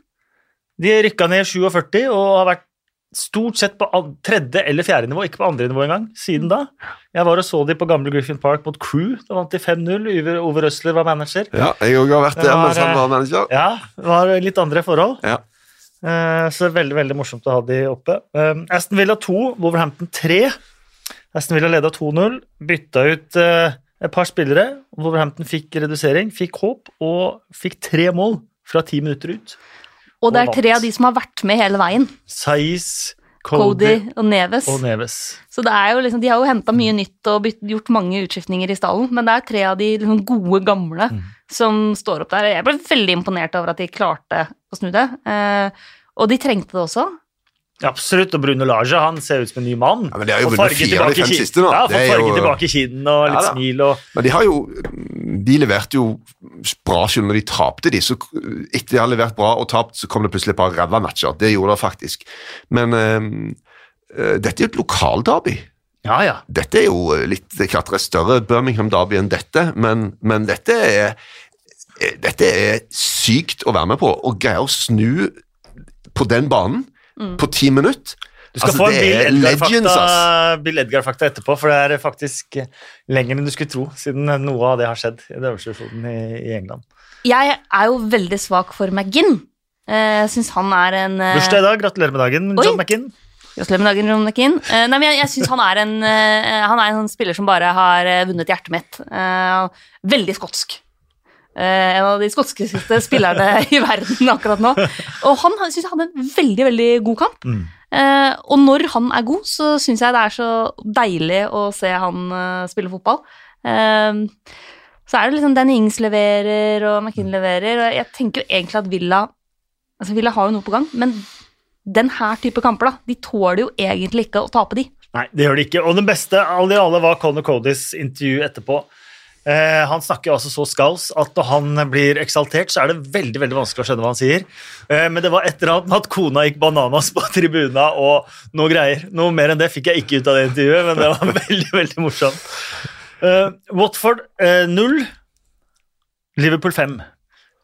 De rykka ned i 47 og har vært stort sett på tredje eller fjerde nivå, ikke på andre nivå engang, siden da. Jeg var og så de på gamle Griffin Park mot Crew. Da vant de 5-0. Ove, Røsler var manager. Ja, jeg òg har vært der mens han eh, var manager. Ja, det var litt andre forhold. Ja. Eh, Så veldig veldig morsomt å ha de oppe. Eh, Aston Villa 2, Wolverhampton 3. Aston Villa leda 2-0. Bytta ut eh, et par spillere. Wolverhampton fikk redusering, fikk håp og fikk tre mål fra ti minutter ut. Og det Og er tre av de som har vært med hele veien. Saiz, Cody Cody, og Neves. og Neves. Så det er jo liksom, De har jo henta mye nytt og bytt, gjort mange utskiftninger i stallen, men det er tre av de liksom, gode, gamle Mm. som står opp der. Jeg ble veldig imponert over at de klarte å snu det. Eh, og de trengte det også. Absolutt, og Bruno Lage han ser ut som en ny mann. Ja, men de har jo vunnet fire av de fem siste nå. Ja, får er jo- tilbake i kinnet og litt Ja smil og Men de har jo De leverte jo bra selv når de tapte de. Så etter de har levert bra og tapt, så kom det plutselig et par ræva matcher. Det gjorde det faktisk. Men øh, eh, dette er jo et lokalderby. Ja, ja. Dette er jo litt Det er klart det er større Birmingham Derby enn dette, men, men dette er eh, dette er sykt å være med på. Å greie å snu på den banen på ti minutter Du skal Altså, få en Bill er. Edgar-fakta Bill Edgar-fakta etterpå, for det er faktisk lenger enn du skulle tro, siden noe av det har skjedd i øverste i, i England. Jeg er jo veldig svak for McGinn. Eh, Jeg syns han er en eh, Bursdag i dag, gratulerer med dagen, Oi. John McInn. Gratulerer med dagen, John McKean. Eh, nei, men jeg, jeg synes han er en Han er en spiller som bare har vunnet hjertet mitt. Eh, veldig skotsk. Eh, en av de skotskeste spillerne [LAUGHS] i verden akkurat nå. Og han syns jeg hadde en veldig, veldig god kamp. Mm. Eh, og når han er god, så syns jeg det er så deilig å se han eh, spille fotball. Så er det liksom Danny Ings leverer, og McKinn leverer, og jeg tenker egentlig at Villa Altså, Villa har jo noe på gang, men den her type kamper, da, de tåler jo egentlig ikke å tape de. Nei, det gjør de ikke. Og den beste av de alle var Conor Codys intervju etterpå. Eh, han snakker altså så skaus at når han blir eksaltert, så er det veldig veldig vanskelig å skjønne hva han sier. Eh, men det var et eller annet med at kona gikk bananas på [LAUGHS] tribuna og noe greier. Noe mer enn det fikk jeg ikke ut av det intervjuet, men det var [LAUGHS] veldig, veldig morsomt. Eh, Watford eh, 0, Liverpool 5.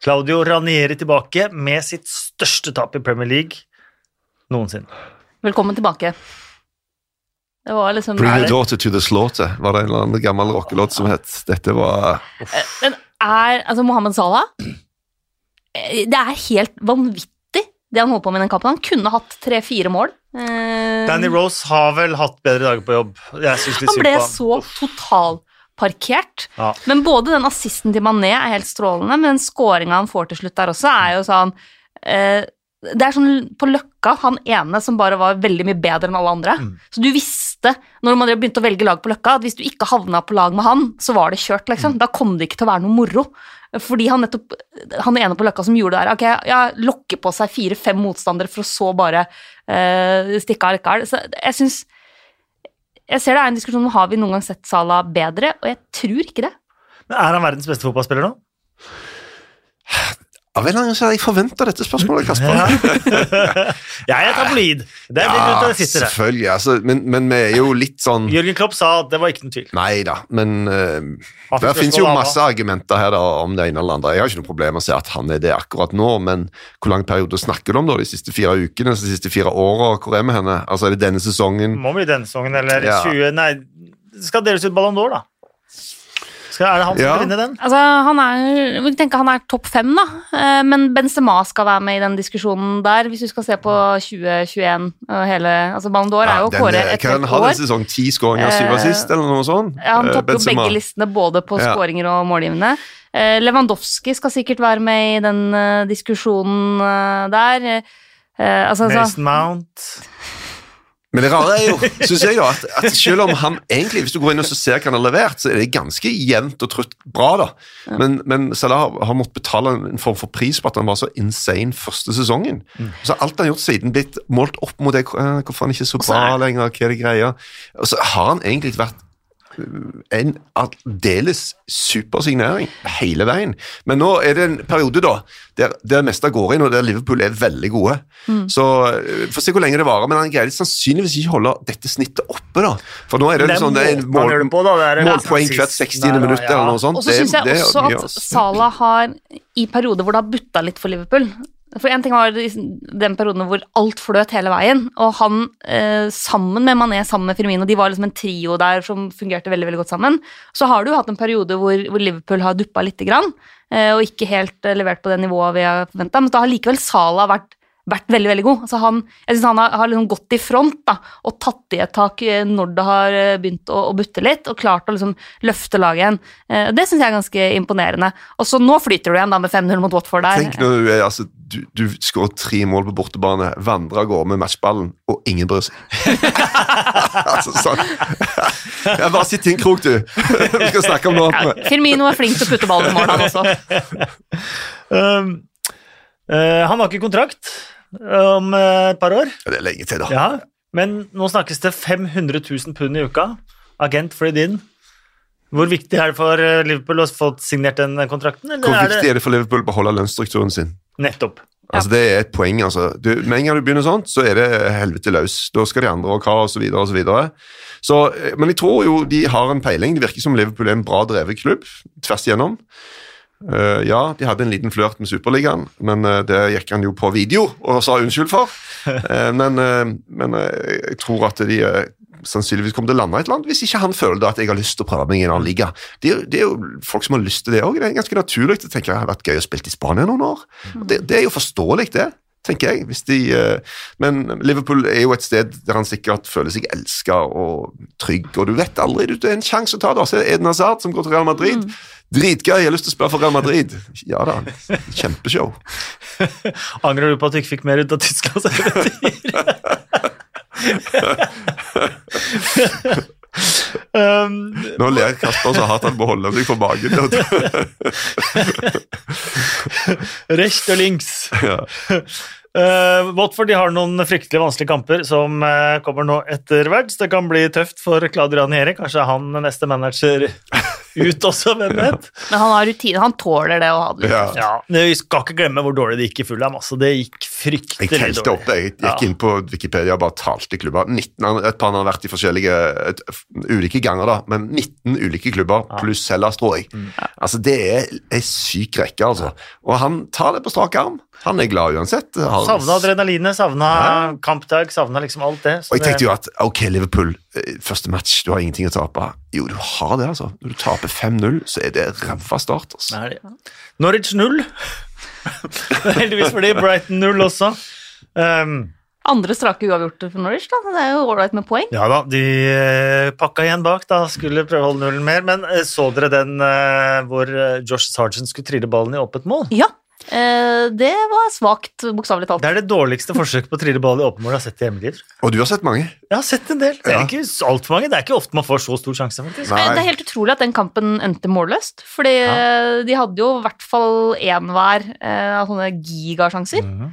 Claudio Ranieri tilbake med sitt største tap i Premier League noensinne. Velkommen tilbake. Det var liksom Bring your daughter to the slaughter, var det en eller annen gammel rockelåt som het. Dette var uff. Men er Altså, Mohammed Salah eh, Det er helt vanvittig, det han holdt på med i den kampen. Han kunne hatt tre-fire mål. Eh, Danny Rose har vel hatt bedre dager på jobb. Jeg synes litt han synd ble på han. så totalparkert. Ja. Men både den assisten til Mané er helt strålende, men den scoringa han får til slutt der også, er jo sånn eh, Det er sånn på Løkka, han ene som bare var veldig mye bedre enn alle andre. Mm. Så du visste, når man begynte å velge lag på Løkka, at hvis du ikke havna på lag med han, så var det kjørt, Mm. liksom. Da kom det ikke til å være noe moro. Fordi han nettopp Han ene på Løkka som gjorde det der, ok, ja, lokke på seg fire-fem motstandere for å så bare uh, stikke av likevel. Så jeg syns jeg ser det er en diskusjon om har vi noen gang sett Sala bedre, og jeg tror ikke det. Er han verdens beste fotballspiller nå? Av en eller annen grunn jeg forventa dette spørsmålet, Kasper. [LAUGHS] Jeg er tabloid. Det er ja, det til det. selvfølgelig. Altså, men, men vi er jo litt sånn Jørgen Klopp sa at det var ikke noen tvil. Nei da, men uh, det finnes jo masse argumenter her da, om det ene eller andre. Jeg har ikke noe problem med å si at han er det akkurat nå, men hvor lang periode snakker du om da? De siste fire ukene, de siste fire åra? Hvor er vi henne? Altså, er det denne sesongen? Må bli denne sesongen, eller Ja. 20 Nei, det skal deles ut Ballon d'Or, da. Er det han som Ja. skal vinne den? Altså, han er, vi tenker han er topp fem, da. Eh, Men Benzema skal være med i den diskusjonen der, hvis du skal se på 2021 og hele Altså, Ballon d'Or er jo å etter kåre eh, et helt år. en sesong? Ti skåringer, og syv Eh, assist, eller noe sånt? Ja, han topper jo begge listene, både på Ja. skåringer og målgivende. Eh, Lewandowski skal sikkert være med i den diskusjonen eh, der. Altså, altså, Mason Mount. Men det rare er jo, synes jeg da, at, at selv om han egentlig, hvis du går inn og så ser hva han har levert, så er det ganske jevnt og trutt bra, da. Men, men Salah har, måttet betale en form for pris på at han var så insane første sesongen. Så alt han har gjort siden blitt målt opp mot det, eh, hvorfor han ikke er så bra er- lenger, hva er det greia? Og så har han egentlig vært en aldeles supersignering hele veien. Men nå er det en periode da, der, der meste går inn, og der Liverpool er veldig gode. Så vi får se hvor lenge det varer, men han greier sannsynligvis ikke holde dette snittet oppe. da. For nå er det, Det er sånn, det er en mål, på, da. Det er- målpoeng Ja, hvert 60. der, minutt ja. eller noe sånt. Og så Det- syns jeg det også at. Salah har, i perioder hvor det har butta litt for Liverpool For en ting var den perioden hvor alt fløt hele veien, og han eh, sammen med Mané, sammen med Firmino, de var liksom en trio der som fungerte veldig veldig godt sammen. Så har du hatt en periode hvor, hvor Liverpool har duppa lite grann, eh, og ikke helt eh, levert på det nivået vi har forventa, men da har likevel Salah vært vært veldig veldig god. Altså han, jeg synes han har, har liksom gått i front da, og tatt i et tak eh, når det har eh, begynt å, å butte litt, og klart å liksom løfte laget igjen. Eh, Det syns jeg er ganske imponerende. Og så nå flyter du igjen da med 5-0 mot Watford der. Tenk når du er, altså, du, du skårer tre mål på bortebane, vandrer av gårde med matchballen, og ingen bryr seg. [LAUGHS] altså, sånn. Jeg bare sitt i en krok, du. Vi skal snakke om noe Ja. Firmino er flink til å putte ballen i mål, han også. [LAUGHS] Um, han har ikke kontrakt om eh, et par år, Det er lenge til, da. ja. men nå snakkes det 500 000 pund i uka. Agent for din. Hvor viktig er det for eh, Liverpool å få signert den kontrakten? Eller Hvor er viktig det er det for Liverpool å beholde lønnsstrukturen sin? nettopp? Altså, Det er et poeng. altså. Du, med en gang du begynner sånt, så er det helvete løs. Da skal de andre òg ha, og så videre og så videre. Eh, men jeg tror jo de har en peiling. Det virker som Liverpool er en bra drevet klubb tvers igjennom. Eh, ja, de hadde en liten flørt med Superligaen, men uh, det gikk han jo på video og sa unnskyld for. Uh, [LAUGHS] men men jeg tror at de sannsynligvis kommer til å lande et land hvis ikke han føler at jeg har lyst til å prøve meg i en annen liga. Det, er det er jo folk som har lyst til det òg. Det er ganske naturlig. Jeg tenker det har vært gøy å spille i Spania noen år. Det, det er jo forståelig, det. Tenker jeg. Hvis de, eh, men Liverpool er jo et sted der han sikkert føler seg elska og trygg, og du vet aldri. Du, det er en sjanse å ta det. Så det Eden Hazard som går til Real Madrid. Dritgøy, jeg har lyst til å spille for Real Madrid. Ja da, kjempeshow. [LAUGHS] Angrer du på at du ikke fikk mer ut av Tyskland? [LAUGHS] [LAUGHS] um, Nå ler Kasper så hardt han må holde seg for magen. [LAUGHS] recht og links. Ja. Uh, Watford de har noen fryktelig vanskelige kamper som uh, kommer nå etter hvert. Det kan bli tøft for Kladrian Jere. Kanskje han neste manager ut også, hvem vet? Men han har rutine, han tåler det å ha det litt. Ja. Ja, men Vi skal ikke glemme hvor dårlig det gikk i Fulham. Altså, det gikk fryktelig Jeg telte dårlig. opp det. Jeg gikk Ja. inn på Wikipedia og bare talte klubber. 19, et par har vært i forskjellige et, ulike ganger, da, men 19 ulike klubber pluss Hellas, tror jeg. Mm. Altså, Det er ei syk rekke, altså. Og han tar det på strak arm. Han er glad uansett. Han... Savna adrenalinet, savna kampdag, savna liksom alt det. Så Og jeg tenkte jo at ok, Liverpool, eh, første match, du har ingenting å tape. Jo, du har det, altså. Når du taper 5-0, så er det ræva start. altså. Nei, det- Norwich 0. [LAUGHS] Heldigvis for de. Brighton 0 også. Um, Andre strake uavgjorte for Norwich, da. Det er jo ålreit med poeng. ja da, de eh, pakka igjen bak, da. Skulle prøve å holde nullen mer. Men eh, så dere den hvor Josh Sargent skulle trille ballen i åpent mål? Ja, det var svakt, bokstavelig talt. Det er det dårligste forsøket på å trille ball i åpen mål jeg har sett i mitt. Og du har sett mange. Jeg har sett en del. Det er Ja. ikke altfor mange. Det er ikke ofte man får så stor sjanse, faktisk. Nei. Det er helt utrolig at den kampen endte målløst. Fordi ja. de hadde jo i hvert fall én hver eh, av sånne gigasjanser. Mhm.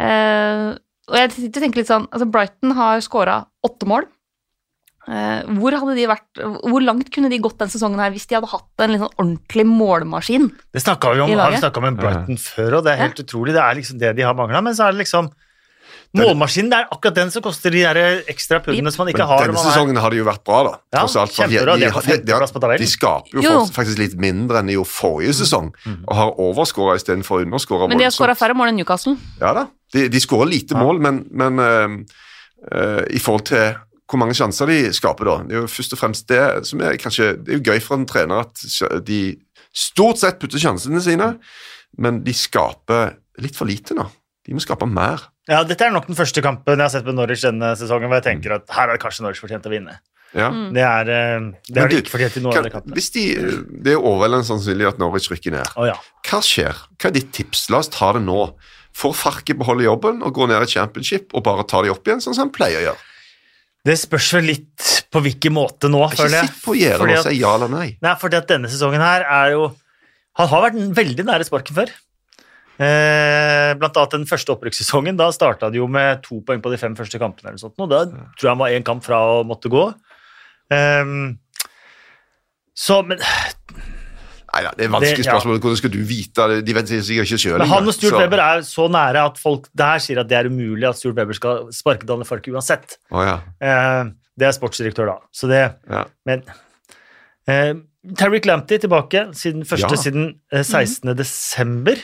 Eh, og jeg tenker litt sånn altså Brighton har skåra åtte mål. Eh, hvor, hadde de vært, hvor langt kunne de gått den sesongen her hvis de hadde hatt en sånn ordentlig målmaskin? Det snakka vi om, har vi snakket om med Brighton før, og det er helt utrolig. Det er liksom det de har mangla, men så er det liksom Målmaskinen det er akkurat den som koster de der ekstra pundene som man ikke Men har. denne man er- sesongen har det jo vært bra, da. Ja, alt, kjempebra. De de, de, de skaper jo Jo. fakt- faktisk litt mindre enn de gjorde forrige sesong, Mm. og har overskåra istedenfor underskåra. Men de har skåra færre mål enn Newcastle. Ja da, de, de skårer lite mål, men, men uh, uh, i forhold til hvor mange sjanser de skaper, da. Det er jo først og fremst det som er kanskje Det er jo gøy for en trener at de stort sett putter sjansene sine, men de skaper litt for lite nå. De må skape mer. Ja, Dette er nok den første kampen jeg har sett på Norwich denne sesongen hvor jeg tenker at her er det kanskje Norwich fortjent å vinne. Ja. Mm. Det er eh, det har de ikke fortjent i noen av kampene. hvis de, det er overveldende sannsynlig at Norwich rykker ned. Oh, ja. Hva skjer? Hva er ditt tips? La oss ta det nå. Får Farke beholde jobben og gå ned i championship og bare ta de opp igjen, sånn som han pleier å gjøre? Det spørs vel litt på hvilken måte nå, jeg føler jeg. Ikke sitt på gjerdet og si ja eller nei. Nei, fordi at denne sesongen her er jo Han har vært veldig nære sparken før. Eh, blant annet den første opprykkssesongen. Da starta det jo med to poeng på de fem første kampene. eller sånt, og Da tror jeg han var én kamp fra å måtte gå. Eh, så, men, Nei, da, det er vanskelig Det- ja. spørsmål. Hvordan skal du vite det? De vet sikkert ikke sjøl men han og Stuart Weber er så nære at folk der sier at det er umulig at Stuart Weber skal sparke Daniel Farke uansett. Oh, ja. Eh, det er sportsdirektør, da. Så det ja. Men eh, Terry Lamptey tilbake siden første siden eh, 16. desember.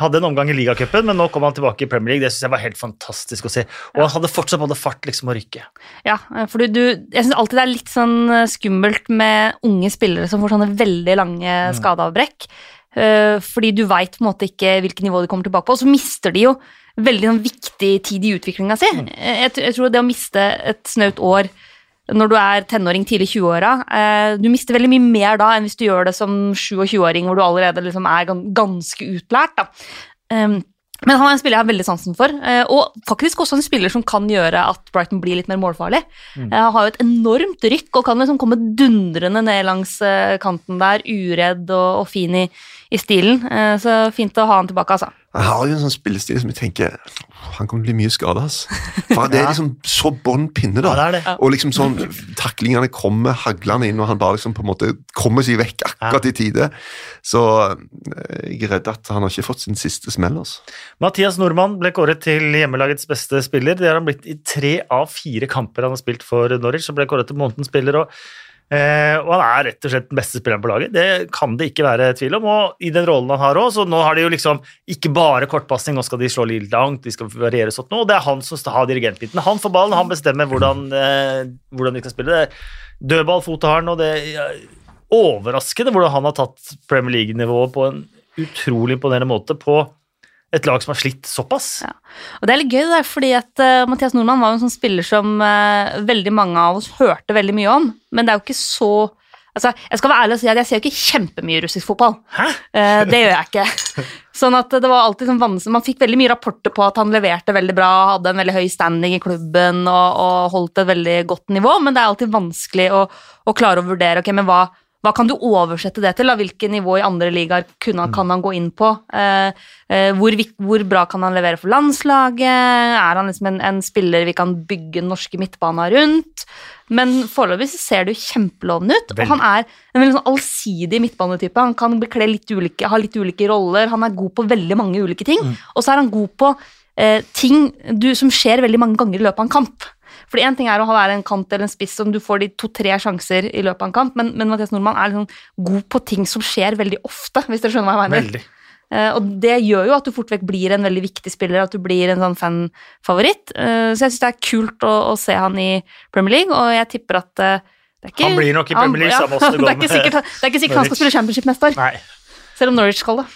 Hadde en omgang i ligacupen, men nå kom han tilbake i Premier League. Det synes jeg var helt fantastisk å se. Og han hadde fortsatt både fart liksom å rykke. Ja, for du, du, jeg syns alltid det er litt sånn eh, skummelt med unge spillere som får sånne veldig lange skadeavbrekk. Eh, fordi du veit på en måte ikke hvilket nivå de kommer tilbake på, og så mister de jo veldig sånn, viktig tid i utviklinga si. Eh, Jeg, jeg tror det å miste et snaut år når du er tenåring, tidlig 20-åra eh, Du mister veldig mye mer da enn hvis du gjør det som 27-åring, hvor du allerede liksom er ganske utlært. da. Um, men han er en spiller jeg har veldig sansen for, eh, og faktisk også en spiller som kan gjøre at Brighton blir litt mer målfarlig. Eh, Han har jo et enormt rykk og kan liksom komme dundrende ned langs kanten der, uredd og, og fin i, i stilen. Så fint å ha han tilbake, altså. Han har jo en sånn spillestil som jeg tenker Han kommer til å bli mye skada, ass. For det er [LAUGHS] liksom så bånn pinne, da. Ja, det det. Og liksom sånn taklingene kommer haglende inn, og han bare liksom på en måte kommer seg vekk akkurat i tide. Så eh, jeg er redd at han har ikke fått sin siste smell, altså. Mathias Nordmann ble kåret til hjemmelagets beste spiller. Det har han blitt i tre av fire kamper han har spilt for Norwich. som ble kåret til månedens spiller. Og, eh, og han er rett og slett den beste spilleren på laget. Det kan det ikke være tvil om. Og i den rollen han har òg, så nå har de jo liksom ikke bare kortpasning, nå skal de slå litt langt, de skal variere sånn nå. Det er han som har ha dirigentbiten. Han får ballen, han bestemmer hvordan, eh, hvordan de skal spille. Det dødballfotet Dødballfot har han, og det er overraskende hvordan han har tatt Premier League-nivået på en utrolig imponerende måte på et lag som har slitt såpass. Ja. Og det er litt gøy, det, fordi at uh, Mathias Nordmann var jo en sånn spiller som uh, veldig mange av oss hørte veldig mye om, men det er jo ikke så Altså, jeg skal være ærlig og si at jeg ser jo ikke kjempemye russisk fotball. Hæ? Uh, det gjør jeg ikke. [LAUGHS] Sånn at det var alltid sånn vanskelig. Man fikk veldig mye rapporter på at han leverte veldig bra, hadde en veldig høy standing i klubben og, og holdt et veldig godt nivå, men det er alltid vanskelig å, å klare å vurdere ok, men hva, hva kan du oversette det til? Da? Hvilke nivå i andre ligaer kan han gå inn på? Eh, eh, hvor, hvor bra kan han levere for landslaget? Er han liksom en, en spiller vi kan bygge den norske midtbanen rundt? Men foreløpig ser det jo kjempelovende ut. Og han er en veldig sånn allsidig midtbanetype. Han kan bekle litt ulike, ha litt ulike roller. Han er god på veldig mange ulike ting. Og så er han god på eh, ting du, som skjer veldig mange ganger i løpet av en kamp. Fordi Én ting er å være en kant eller en spiss som du får de to-tre sjanser i løpet av en kamp, men, men Mathias Nordmann er liksom god på ting som skjer veldig ofte, hvis dere skjønner hva jeg mener. Veldig. Uh, og det gjør jo at du fort vekk blir en veldig viktig spiller, at du blir en sånn fanfavoritt. Uh, så jeg syns det er kult å, å se han i Premier League, og jeg tipper at uh, det er ikke, Han blir nok i Premier League, han, samme åssen [LAUGHS] det med det er ikke sikkert han skal spille championship neste år, Nei. selv om Norwich skal det.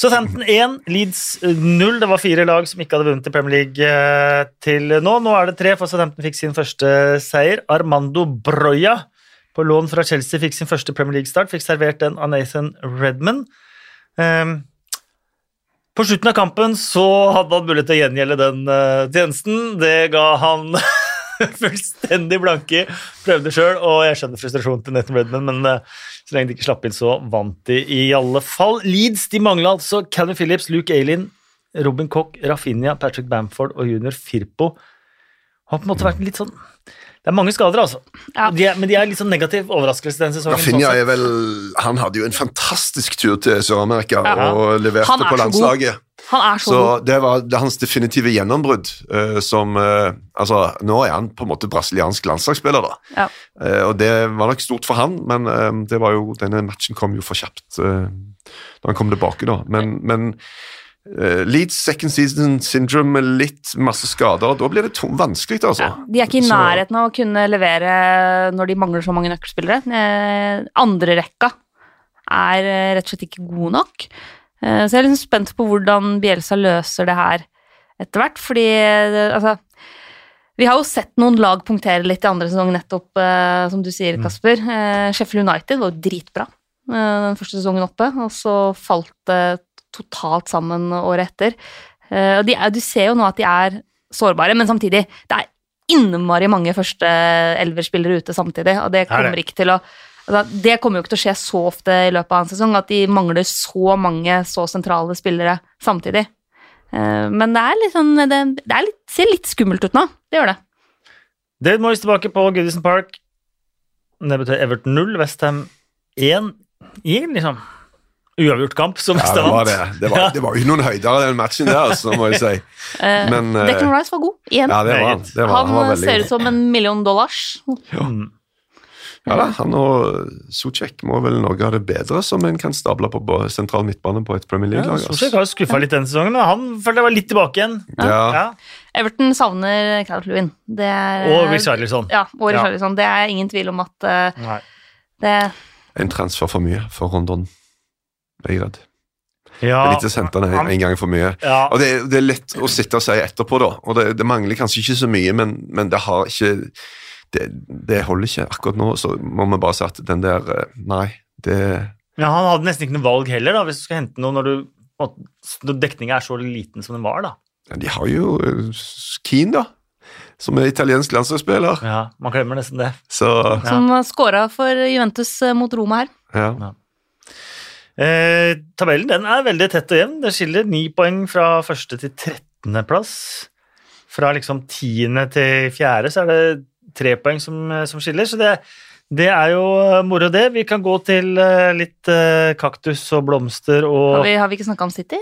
Southampton 1, Leeds 0. Det var fire lag som ikke hadde vunnet i Premier League eh, til nå. Nå er det tre, for Southampton fikk sin første seier. Armando Broya på lån fra Chelsea fikk sin første Premier League-start. Fikk servert den av Nathan Redman. Ehm, på slutten av kampen så hadde han mulighet til å gjengjelde den eh, tjenesten. Det ga han [LAUGHS] [LAUGHS] fullstendig blanke. Prøvde sjøl, og jeg skjønner frustrasjonen til Nathan Redman, men eh, så lenge de ikke slapp inn, så vant de i alle fall. Leeds de mangla altså Calvin Phillips, Luke Aylin, Robin Cock, Rafinha, Patrick Bamford og junior Firpo. Har på en måte vært litt sånn Det er mange skader, altså. Ja. De er, men de er litt sånn negativ overraskelse den sesongen. Rafinha sånn er vel Han hadde jo en fantastisk tur til Sør-Amerika Ja. og leverte er på god. landslaget. Han er så, Så god. det var det hans definitive gjennombrudd. uh, som uh, Altså, nå er han på en måte brasiliansk landslagsspiller, da. Ja. Uh, og det var nok stort for han, men det var jo, denne matchen kom jo for kjapt uh, da han kom tilbake, da. Men, men eh, Leeds second season syndrome med litt masse skader, da blir det tom, vanskelig, altså. Ja, de er ikke i nærheten av å kunne levere når de mangler så mange nøkkelspillere. Uh, Andrerekka er eh, rett og slett ikke god nok. Uh, så jeg er liksom spent på hvordan Bielsa løser det her etter hvert, fordi eh, altså vi har jo sett noen lag punktere litt i andre sesong, nettopp eh, som du sier, Kasper. Eh, Sheffield United var jo dritbra eh, den første sesongen oppe, og så falt det totalt sammen året etter. Eh, og de er, du ser jo nå at de er sårbare, men samtidig, det er innmari mange første elverspillere ute samtidig, og det Er kommer ikke til å altså, Det kommer jo ikke til å skje så ofte i løpet av en sesong at de mangler så mange så sentrale spillere samtidig. Eh, Men det er litt sånn Det, det er litt, ser litt skummelt ut nå. Det gjør det. David Moyes tilbake på Goodison Park. Det betyr Everton 0, Westham 1 i liksom uavgjort kamp, som Ja, det Westham var det. Det var, det var jo ikke noen høyder i den matchen der, så må jeg si. [LAUGHS] Eh, Men, uh, Declan Rice var god igjen. Ja, det var han. Det var, han han var ser ut som en million dollars. Ja. Ja da, han og Socek må vel noe av det bedre som en kan stable på, på sentral midtbane på et Premier League-lag. Ja, Socek har jo skuffa litt denne sesongen, og han følte jeg var litt tilbake igjen. ja. Ja. Everton savner Calvert-Lewin. Det er Og Richarlison. Ja, og Ja. Richarlison. Det er ingen tvil om at uh, det En transfer for mye for Rondon, er jeg redd. Ja, Det er litt å sende den en, en gang for mye. ja. Og det, er- det er lett å sitte og si etterpå, da. Og det, det mangler kanskje ikke så mye, men, men det har ikke det, det holder ikke. Akkurat nå så må vi bare si at den der eh, Nei, det Ja, han hadde nesten ikke noe valg heller, da, hvis du skal hente noe når, du, når dekninga er så liten som den var. da. ja, De har jo eh, Keane, da. Som er italiensk landslagsspiller. Ja, Man glemmer nesten det. Så Ja. Som scora for Juventus eh, mot Roma her. ja. Eh, tabellen den er veldig tett og jevn. Det skiller ni poeng fra første til trettendeplass. Fra liksom tiende til fjerde så er det tre poeng som, som skiller, så det, det er jo eh, moro, det. Vi kan gå til eh, litt eh, kaktus og blomster og Har vi, har vi ikke snakka om City?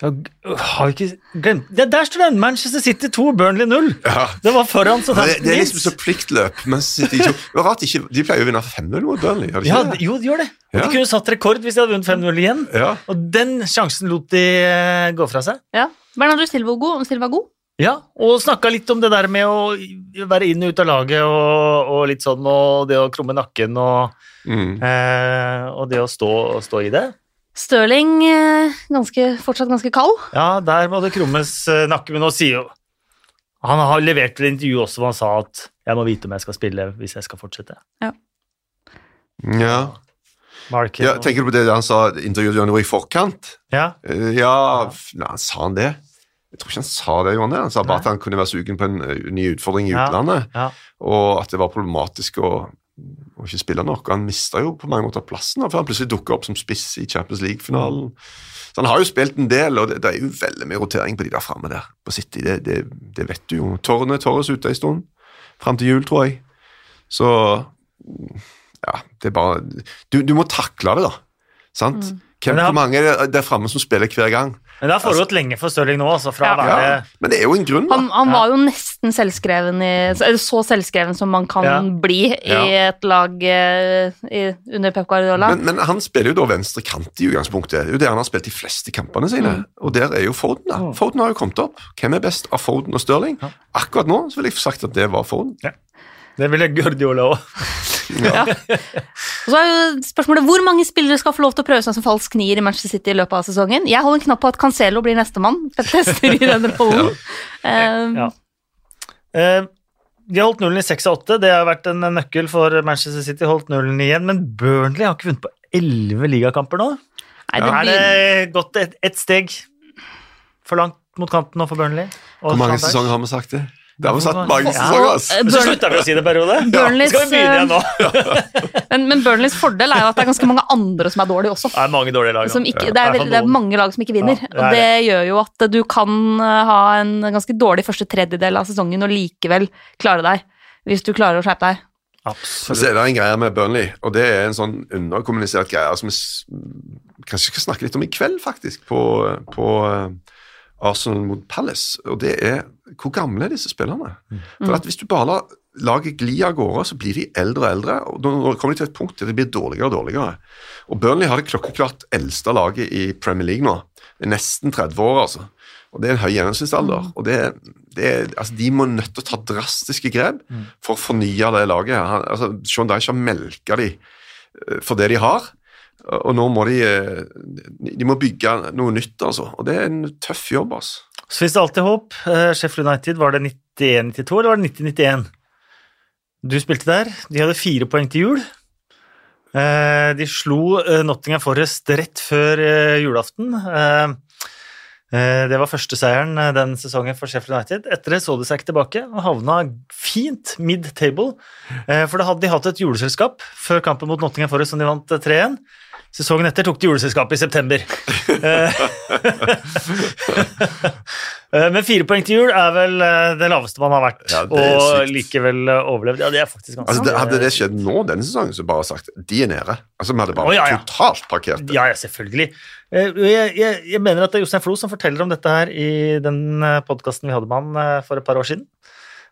Ja, Har vi ikke glemt ja, Der står den! Manchester City 2, Burnley 0. ja. Det var foran så Det, det er liksom så pliktløp. City det var rart ikke, De pleier jo å vinne 5-0 mot Burnley. Ja, det? jo, de gjør det. Ja. De kunne satt rekord hvis de hadde vunnet 5-0 igjen. Ja. Og den sjansen lot de eh, gå fra seg. Ja. Bernardo Silva god? Silva god? Ja, og snakka litt om det der med å være inn og ut av laget og, og litt sånn, og det å krumme nakken og, Mm. eh, og det å stå, stå i det. Stirling eh, ganske, fortsatt ganske kald. Ja, der må det krummes eh, nakke, men nå sier jo Han har levert et intervju også hvor han sa at 'jeg må vite om jeg skal spille hvis jeg skal fortsette'. ja. Mark, ja. Tenker du på det han sa intervjuet Johnny i forkant? ja, Eh, Ja, nei, sa han det? Jeg tror ikke han sa det, Johanne. Han sa bare Nei. at han kunne være sugen på en ny utfordring i Ja. utlandet, ja. og at det var problematisk å, å ikke spille nok. Og han mista jo på mange måter plassen, før han plutselig dukka opp som spiss i Champions League-finalen. Så han har jo spilt en del, og det, det er jo veldig mye rotering på de der framme der på City. Det, det, det vet du jo. Tårnet Torres ute en stund, fram til jul, tror jeg. Så ja, det er bare Du, du må takle det, da. Sant? Hvem, det hvor mange er det der framme som spiller hver gang? Men det har foregått lenge for Stirling nå, altså fra Ja. være Ja, men det er jo en grunn, da. Han, han Ja. var jo nesten selvskreven i så selvskreven som man kan Ja. bli i Ja. et lag eh, i, under Pep Guardiola. Men, men han spiller jo da venstre kant i utgangspunktet. Det er jo der han har spilt de fleste kampene sine. Og der er jo Foden. da. Mm. Foden har jo kommet opp. Hvem er best av Foden og Stirling? Ja. Akkurat nå så vil jeg sagt at det var Foden. Det ville Guardiola òg. [LAUGHS] Ja. Og så er jo spørsmålet hvor mange spillere skal få lov til å prøve seg som falsk nier i Manchester City i løpet av sesongen. Jeg holder en knapp på at Cancelo blir nestemann. Tester i den rollen. Ja. Eh, de har holdt nullen i seks av åtte. Det har vært en nøkkel for Manchester City. Holdt nullen igjen, Men Burnley har ikke vunnet på elleve ligakamper nå. Nei, det Er det gått et, et steg for langt mot kanten nå for Burnley? Og Hvor mange sesonger har vi sagt det? Det har vi sagt Ja. mange Ja. sesonger. ass. Eh, Men så slutta vi å si det, periode. Burnleys, Skal vi begynne igjen nå? [LAUGHS] men, men Burnleys fordel er jo at det er ganske mange andre som er dårlige også. Det er mange dårlige lag. Som ikke, det, er det er mange lag som ikke vinner. Ja, det og det gjør jo at du kan eh, ha en ganske dårlig første tredjedel av sesongen og likevel klare deg. hvis du klarer å skjerpe deg. Så Absolutt. er det en greie med Burnley, og det er en sånn underkommunisert greie som vi kanskje skal snakke litt om i kveld, faktisk, på, på eh, Arsenal mot Palace. Og det er hvor gamle er disse spillerne? For at hvis du bare lar laget gli av gårde, så blir de eldre og eldre, og nå kommer de til et punkt der de blir dårligere og dårligere. Og Burnley har det klokkeklart eldste laget i Premier League nå. Det er nesten 30 år, altså. Og det er en høy gjennomsnittsalder. Og det, det er, altså, de må nødt til å ta drastiske grep for å fornye det laget. Han, altså, Sean Dyche har melka de eh, for det de har, og nå må de eh, De må bygge noe nytt, altså. Og det er en tøff jobb, altså. Så finnes det alltid håp. Eh, Sheffield United, var det 91-92 eller var det 90-91? Du spilte der. De hadde fire poeng til jul. Eh, De slo eh, Nottingham Forest rett før julaften. Det var første seieren den sesongen for Sheffield United. Etter det så de seg ikke tilbake og havna fint mid-table. Eh, For da hadde de hatt et juleselskap før kampen mot Nottingham Forest som de vant eh, 3-1. Sesongen etter tok de juleselskapet i september. [LAUGHS] Eh, Men fire poeng til jul er vel eh, det laveste man har vært, Ja, og likevel eh, overlevd. Ja, det er faktisk ganske Altså, det, hadde det skjedd nå denne sesongen, så bare sagt de er nede. Altså, Vi hadde bare oh, ja, ja. totalt parkert det. Ja, ja, selvfølgelig. Jeg, jeg, jeg mener at det er Jostein Flo som forteller om dette her i den podkasten vi hadde med han for et par år siden.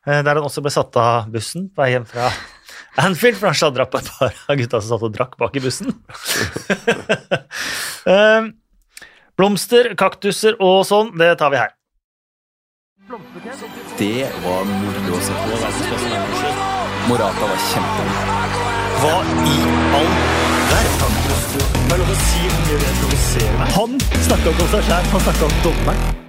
Der han også ble satt av bussen på vei hjem fra Anfield, for han sladra på et par av gutta som satt og drakk bak i bussen. [LAUGHS] Eh, Blomster, kaktuser og sånn, det tar vi her. Det var moro å se på. Morata var kjempegod. Hva i all verden? Er. Han snakka ikke om seg sjæl, han snakka om dommeren.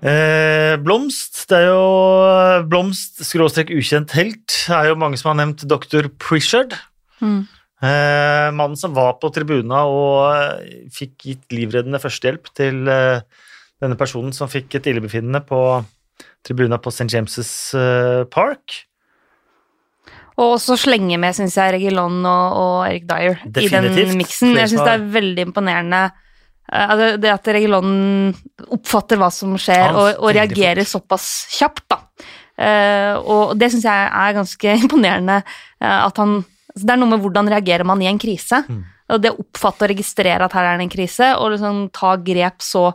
Eh, blomst, det er jo Blomst, skråstrek ukjent helt, er jo mange som har nevnt dr. Pritchard. Mm. Eh, mannen som var på tribuna og eh, fikk gitt livreddende førstehjelp til eh, denne personen som fikk et illebefinnende på tribuna på St. James' eh, Park. Og også slenge med, syns jeg, Regilon og, og Erik Dyer i Definitivt. den miksen. Jeg syns det er veldig imponerende eh, det at Regilon oppfatter hva som skjer, og, og reagerer såpass kjapt, da. Eh, og det syns jeg er ganske [LAUGHS] imponerende. eh, at han altså, Det er noe med hvordan reagerer man i en krise. Mm. Og det å oppfatte og registrere at her er det en krise, og liksom ta grep så,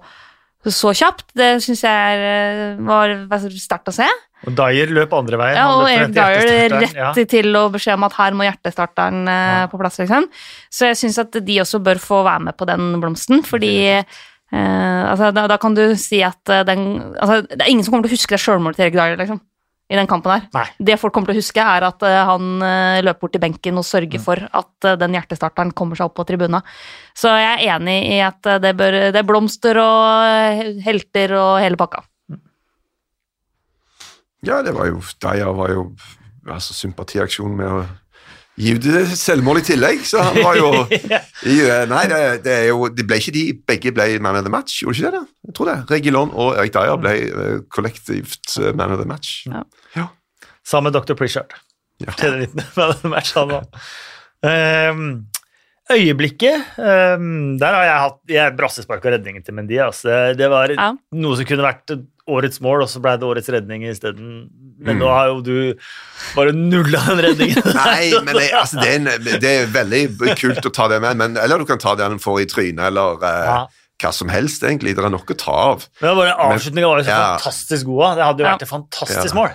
så kjapt, det syns jeg eh, var, sterkt å se. Og Dyer løp andre veien. Ja, og Eric Dyer rett Ja. til å beskjed om at her må hjertestarteren eh, Ja. på plass, liksom. Så jeg syns at de også bør få være med på den blomsten, fordi eh, altså, da, da kan du si at eh, den Altså, det er ingen som kommer til å huske det sjølmålet til Erik Dyer, liksom. I den kampen her. Nei. Det folk kommer til å huske, er at eh, han eh, løper bort til benken og sørger for at eh, den hjertestarteren kommer seg opp på tribuna. Så jeg er enig i at det, bør, det er blomster og helter og hele pakka. Ja, det var jo Deia var jo altså, sympatiaksjon med å du selvmål i tillegg, så han var jo [LAUGHS] i, eh, Nei, det, det er jo Det ble ikke de Begge ble man of the match, gjorde ikke det? da? Jeg tror det. Regilon og Erik Dyer ble eh, kollektivt eh, man of the match. Ja. Sammen med Dr. Pritchard. Ja. man of the match, han òg. Um, [LAUGHS] øyeblikket um, Der har jeg hatt jeg brassespark og redningen til Mendy. Altså. Det, det var Ja. noe som kunne vært årets mål, og så ble det årets redning isteden. Men Mm. nå har jo du bare nulla den redningen. [LAUGHS] Nei, men det, altså, det, er en, det er veldig kult å ta det med, men, eller du kan ta den for i trynet, eller eh, Ja. hva som helst, egentlig. Det er nok å ta av. Men bare Avslutninga var jo så Ja. fantastisk god. Det hadde jo Ja. vært et fantastisk Ja. mål.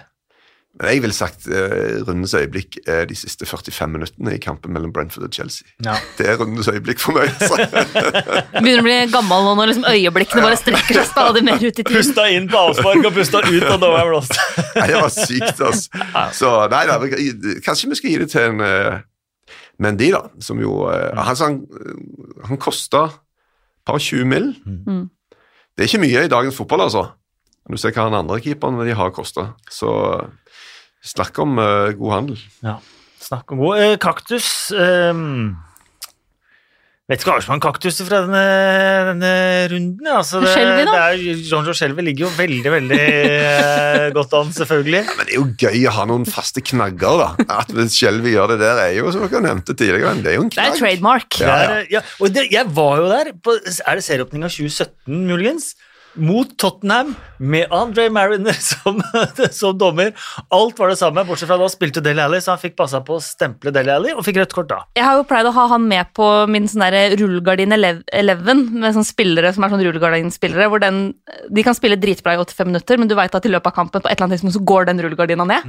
Men jeg ville sagt eh, rundens øyeblikk er de siste 45 minuttene i kampen mellom Brentford og Chelsea. Ja. Det er rundens øyeblikk for meg. Altså. [LAUGHS] Begynner å bli gammel nå når liksom øyeblikkene bare strekker seg stadig mer ut i tiden. Pusta inn på avspark og pusta ut, og da var jeg blåst. [LAUGHS] Nei, det var sykt, altså. Så nei da, kanskje vi skal gi det til en uh, Mendy, da, som jo eh, Han, han, han kosta et par 20 mill. Mm. Det er ikke mye i dagens fotball, altså. Du ser hva han andre keeperen de har kosta. Så snakk om uh, god handel. Ja, snakk om god uh, kaktus. um, vet ikke hva som er en kaktus fra denne, denne runden. Ja. Altså, det, Shelby, da? det er, John Joe Shelby ligger jo veldig, veldig uh, [LAUGHS] godt an, selvfølgelig. Men det er jo gøy å ha noen faste knagger, da. At hvis Skjelvi gjør det der, er jo som dere nevnte tidligere, det er jo en Det er knagg. trademark. Ja, Det er, ja, og det, jeg var jo der på Er det serieåpninga 2017, muligens? Mot Tottenham med Andre Mariner [LAUGHS] som, som dommer. Alt var det samme, bortsett fra da spilte Deli Alli, så han fikk passa på å stemple Deli Alli og fikk rødt kort da. Jeg har jo pleid å ha han med på min sånn rullegardin elev- Eleven, med sånne spillere som er sånn rullegardinspillere, hvor den, de kan spille dritbra i 85 minutter, men du veit at i løpet av kampen på et eller annet tidspunkt så går den rullegardina ned.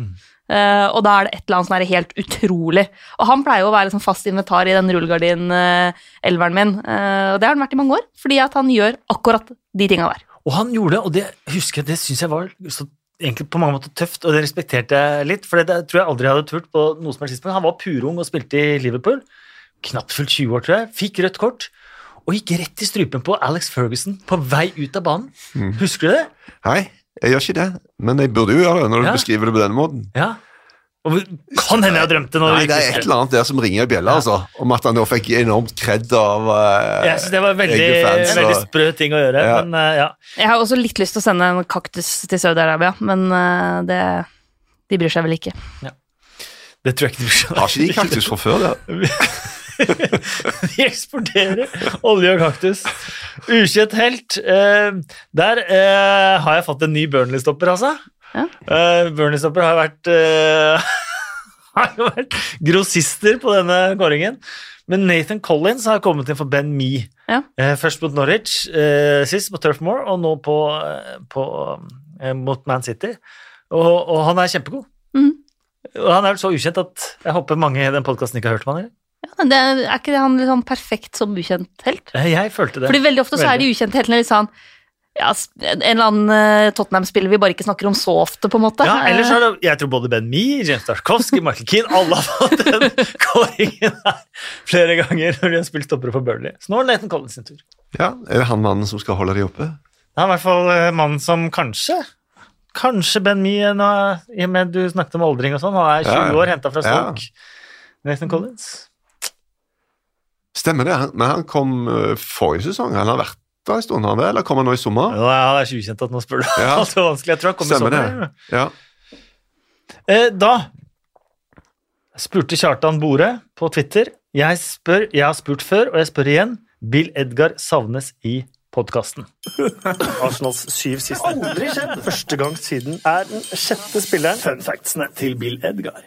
Eh, og da er det et eller annet som er helt utrolig. Og han pleier jo å være liksom fast inventar i den rullegardin-elveren min, uh, og det har han vært i mange år, fordi at han gjør akkurat de tinga der. Og han gjorde det, og det husker jeg, det syns jeg var så, egentlig på mange måter tøft, og det respekterte jeg litt, for det, det tror jeg aldri jeg hadde turt på noe som helst tidspunkt. Han var purung og spilte i Liverpool, knapt fullt 20 år, tror jeg, fikk rødt kort, og gikk rett i strupen på Alex Ferguson på vei ut av banen. Husker du det? Hei, jeg gjør ikke det, men jeg burde jo gjøre det når du Ja. beskriver det på den måten. Ja. Kan hende jeg drømte noe Nei, det er et eller annet der som ringer i bjella, altså, om at han nå fikk enormt kred av uh, Jeg synes det var veldig, fans, veldig sprø ting å gjøre, Ja. men uh, ja. Jeg har også litt lyst til å sende en kaktus til Saudi-Arabia, men uh, det, de bryr seg vel ikke. Det tror jeg ikke du skjønner. Har ikke de kaktus fra før? da? [LAUGHS] De eksporterer olje og kaktus. Ukjent helt. Eh, der har jeg fått en ny Burnley-stopper, altså. Ja. Eh, Burnley-stopper har vært uh, [LAUGHS] Har vært grossister på denne kåringen. Men Nathan Collins har kommet inn for Ben Me. Ja. Uh, først mot Norwich, uh, sist på Turf Moor, og nå på, på, mot Man City. Og, og han er kjempegod. Mm. Og han er vel så ukjent at jeg håper mange i den podkasten ikke har hørt om han. eller? Ja, det, er ikke det han sånn perfekt som ukjent helt? Jeg følte det. Fordi veldig ofte så er de ukjente heltene litt sånn ja, En eller annen eh, Tottenham-spiller vi bare ikke snakker om så ofte, på en måte. Ja, ellers Eh, har det, jeg tror både Ben Mee, James Tarkovsky, Michael Keane Alle har fått den [LAUGHS] kåringen her flere ganger når de har spilt stoppere for Burnley. Så nå er det Nathan Collins sin tur. Ja, Er det han mannen som skal holde de oppe? Det er i hvert fall eh, mannen som kanskje Kanskje Ben Mee, nå, i og med du snakket om aldring og sånn, han er 20 Ja, ja. år, henta fra Ja. Stoke. Nathan Collins. Stemmer det, men han kom eh, forrige sesong. Han har vært der en stund, han vel? eller kom han nå i sommer? Ja, det er så ukjent at nå spør du Ja. [LAUGHS] alt er vanskelig. Jeg tror han kommer i sommer. det. Ja. Eh, da spurte Kjartan Bore på Twitter. Jeg spør, jeg har spurt før, og jeg spør igjen. Bill Edgar savnes i podkasten. [LAUGHS] Arsenals syv siste. Aldri skjedd. Første gang siden er den sjette spilleren. Fun factsene til Bill Edgar.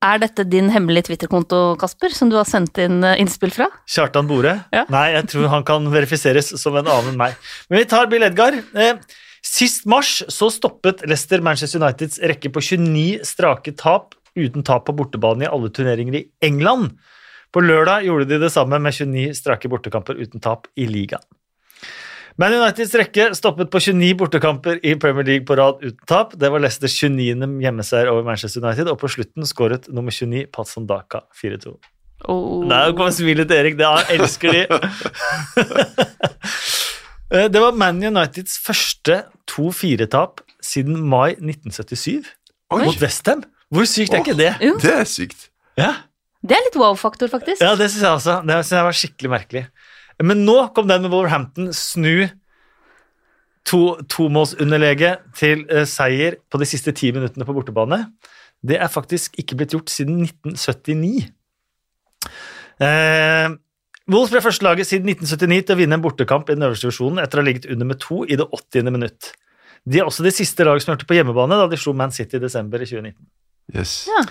Er dette din hemmelige Twitter-konto, Kasper, som du har sendt inn eh, innspill fra? Kjartan Bore? Ja. Nei, jeg tror han kan verifiseres som en annen enn meg. Men vi tar Bill Edgar. Eh, Sist mars så stoppet Leicester Manchester Uniteds rekke på 29 strake tap uten tap på bortebane i alle turneringer i England. På lørdag gjorde de det samme med 29 strake bortekamper uten tap i ligaen. Man Uniteds rekke stoppet på 29 bortekamper i Premier League på rad uten tap. Det var Leicesters 29. hjemmeseier over Manchester United, og på slutten skåret nummer 29 Patson Daka 4-2. Oh. Der kom smilet til Erik. Det er, elsker de. [LAUGHS] Eh, Det var Man Uniteds første 2-4-tap siden mai 1977 Oi, mot Westham. Hvor sykt er ikke det? Jo, det er sykt. Ja, det er litt wow-faktor, faktisk. ja det syns jeg også. Det synes jeg var skikkelig merkelig. Men nå kom den med Wolverhampton snu to, tomålsunderlege til eh, seier på de siste ti minuttene på bortebane. Det er faktisk ikke blitt gjort siden 1979. Eh, Wolves ble første laget siden 1979 til å vinne en bortekamp i den øverste divisjonen etter å ha ligget under med to i det 80. minutt. De er også det siste laget som hørte på hjemmebane da de slo Man City i desember i 2019. Yes. Ja.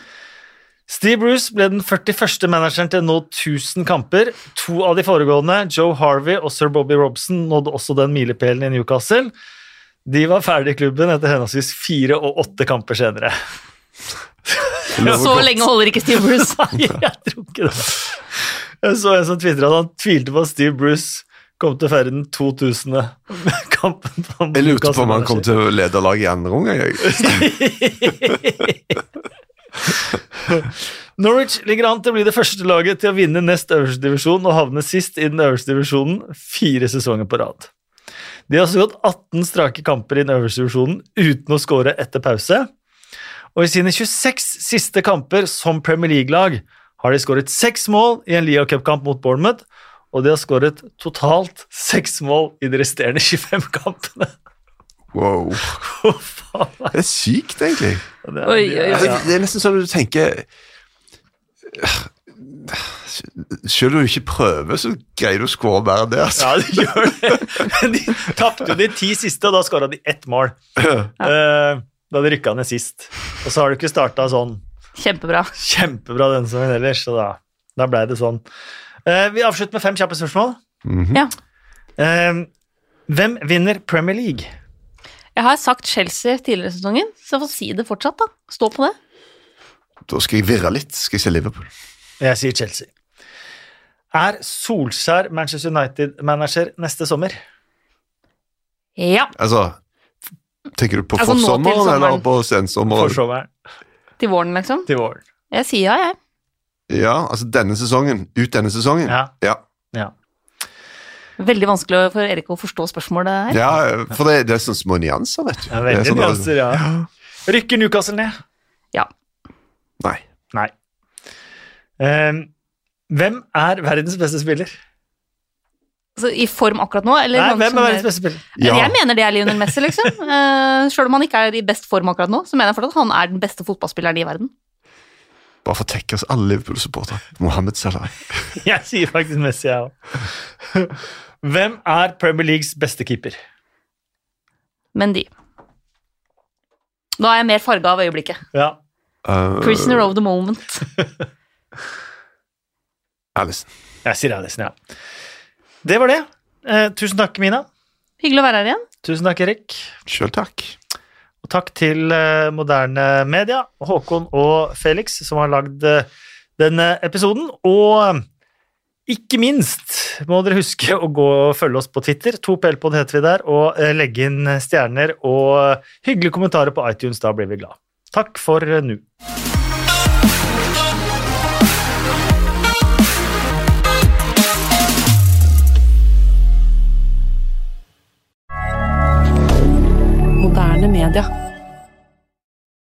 Steve Bruce ble den 41. manageren til å nå 1000 kamper. To av de foregående, Joe Harvey og sir Bobby Robson, nådde også den milepælen i Newcastle. De var ferdig i klubben etter henholdsvis fire og åtte kamper senere. Så lenge holder ikke Steve Bruce. [LAUGHS] Nei, jeg tror ikke det. Jeg så en som tvitra at han tvilte på at Steve Bruce kom til å feire den 2000. kampen. på Jeg lurte på om han kom til å lede laget i andre omgang. jeg. [LAUGHS] [LAUGHS] Norwich ligger an til å bli det første laget til å vinne nest øverste divisjon og havne sist i den øverste divisjonen fire sesonger på rad. De har også gått 18 strake kamper i den øverste divisjonen uten å skåre etter pause. Og i sine 26 siste kamper som Premier League-lag har de skåret seks mål i en Liga Cup-kamp mot Bournemouth, og de har skåret totalt seks mål i de resterende 25 kampene. Wow. Er Det er sykt, egentlig. det? Oi, oi, oi. Altså, Det er nesten sånn at du tenker Selv om du ikke prøver, så greier du å skåre mer enn det. altså. Ja, de gjør det. Men de tapte jo de ti siste, og da skåra de ett mål. Ja. da de rykka ned sist. Og så har du ikke starta sånn Kjempebra. kjempebra denne sesongen ellers, så da, da ble det sånn. Eh, vi avslutter med fem kjappe spørsmål. Mhm. Ja. Eh, hvem vinner Premier League? Jeg har sagt Chelsea tidligere i sesongen, så jeg får si det fortsatt, da. Stå på det. Da skal jeg virre litt. Skal jeg se Liverpool. Jeg sier Chelsea. Er Solskjær Manchester United-manager neste sommer? Ja. Altså, tenker du på Altså, forsommeren eller på sensommeren? For sommeren Til våren, liksom. til våren. Jeg sier ja, jeg. Ja, altså denne sesongen. Ut denne sesongen. Ja. Ja, Ja. Veldig vanskelig for Erik å forstå spørsmålet her. Ja, for det, det er sånne små nyanser, vet du. Ja, Det veldig sånn- nyanser, ja. Rykker Newcastle ned? Ja. Nei. Nei. Um, hvem er verdens beste spiller? Altså, I form akkurat nå? Eller Nei, hvem er verdens beste spiller? Ja. Jeg mener det er Lionel Messi, liksom. [LAUGHS] Uh, Sjøl om han ikke er i best form akkurat nå, så mener jeg fortsatt at han er den beste fotballspilleren i verden. Bare for å tekke oss alle Liverpool-supportere. Mohammed Salah. [LAUGHS] Jeg sier faktisk Messi, jeg òg. [LAUGHS] Hvem er Premier Leagues beste keeper? Men de. Nå er jeg mer farga av øyeblikket. Ja. Uh, Prisoner of the moment. [LAUGHS] Alison. Jeg sier Alison, ja. Det var det. Eh, tusen takk, Mina. Hyggelig å være her igjen. Tusen takk, Erik. Sjøl takk. Og takk til eh, Moderne Media, Håkon og Felix, som har lagd eh, denne episoden. Og ikke minst må dere huske å gå og følge oss på Twitter, 2PLpod heter vi der, og eh, legge inn stjerner og hyggelige kommentarer på iTunes. Da blir vi glad. Takk for eh, nå. Moderne.